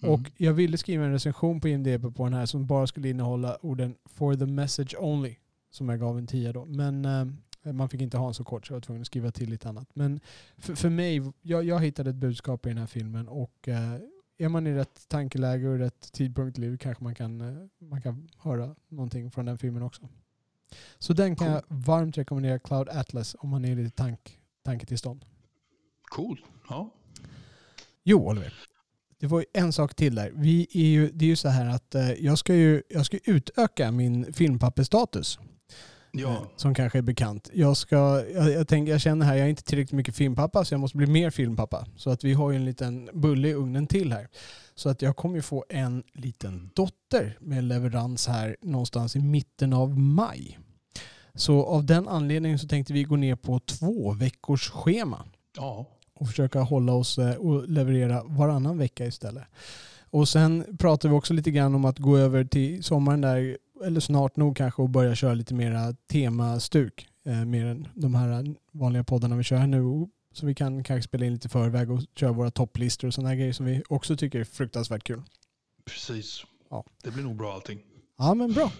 Och jag ville skriva en recension på IMDB på den här som bara skulle innehålla orden for the message only. Som jag gav en 10 då. Men eh, man fick inte ha en så kort så jag var tvungen att skriva till lite annat. Men för, för mig, jag, jag hittade ett budskap i den här filmen och eh, är man i rätt tankeläge och rätt tidpunkt i livet kanske man kan, eh, man kan höra någonting från den filmen också. Så den kan jag varmt rekommendera Cloud Atlas om man är i lite tank, tanketillstånd. Cool. Ja. Jo, Oliver. Det var en sak till där. Vi är ju, det är ju så här att eh, jag ska ju jag ska utöka min filmpapperstatus. Ja. eh, som kanske är bekant. Jag, ska, jag, jag, tänker, jag känner här, jag är inte tillräckligt mycket filmpappa så jag måste bli mer filmpappa. Så att vi har ju en liten bulle i ugnen till här. Så att jag kommer ju få en liten dotter med leverans här någonstans i mitten av maj. Så av den anledningen så tänkte vi gå ner på två veckors schema ja. och försöka hålla oss eh, och leverera varannan vecka istället. Och sen pratar vi också lite grann om att gå över till sommaren där, eller snart nog kanske, och börja köra lite mera temastuk. Eh, mer än de här vanliga poddarna vi kör här nu. Så vi kan kanske spela in lite förväg och köra våra topplistor och sådana grejer som vi också tycker är fruktansvärt kul. Precis. Ja. Det blir nog bra allting. Ja men bra.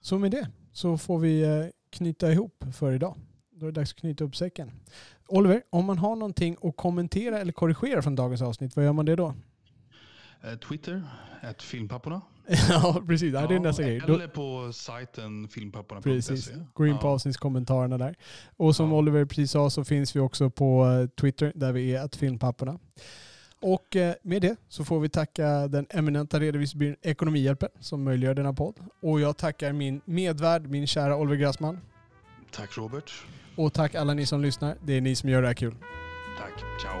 Så med det så får vi eh, knyta ihop för idag. Då är det dags att knyta upp säcken. Oliver, om man har någonting att kommentera eller korrigera från dagens avsnitt, vad gör man det då? Eh, Twitter, ett filmpapporna. ja, precis. Ja, det är nästa grej. Eller på sajten filmpapporna.se. precis. Gå in på Ja. avsnittskommentarerna där. Och som Ja. Oliver precis sa så finns vi också på eh, Twitter där vi är att filmpapporna. Och eh, med det så får vi tacka den eminenta redovisningsbyrån Ekonomihjälpen som möjliggör denna podd. Och jag tackar min medvärd, min kära Oliver Grassman. Tack Robert. Och tack alla ni som lyssnar. Det är ni som gör det här kul. Tack. Ciao.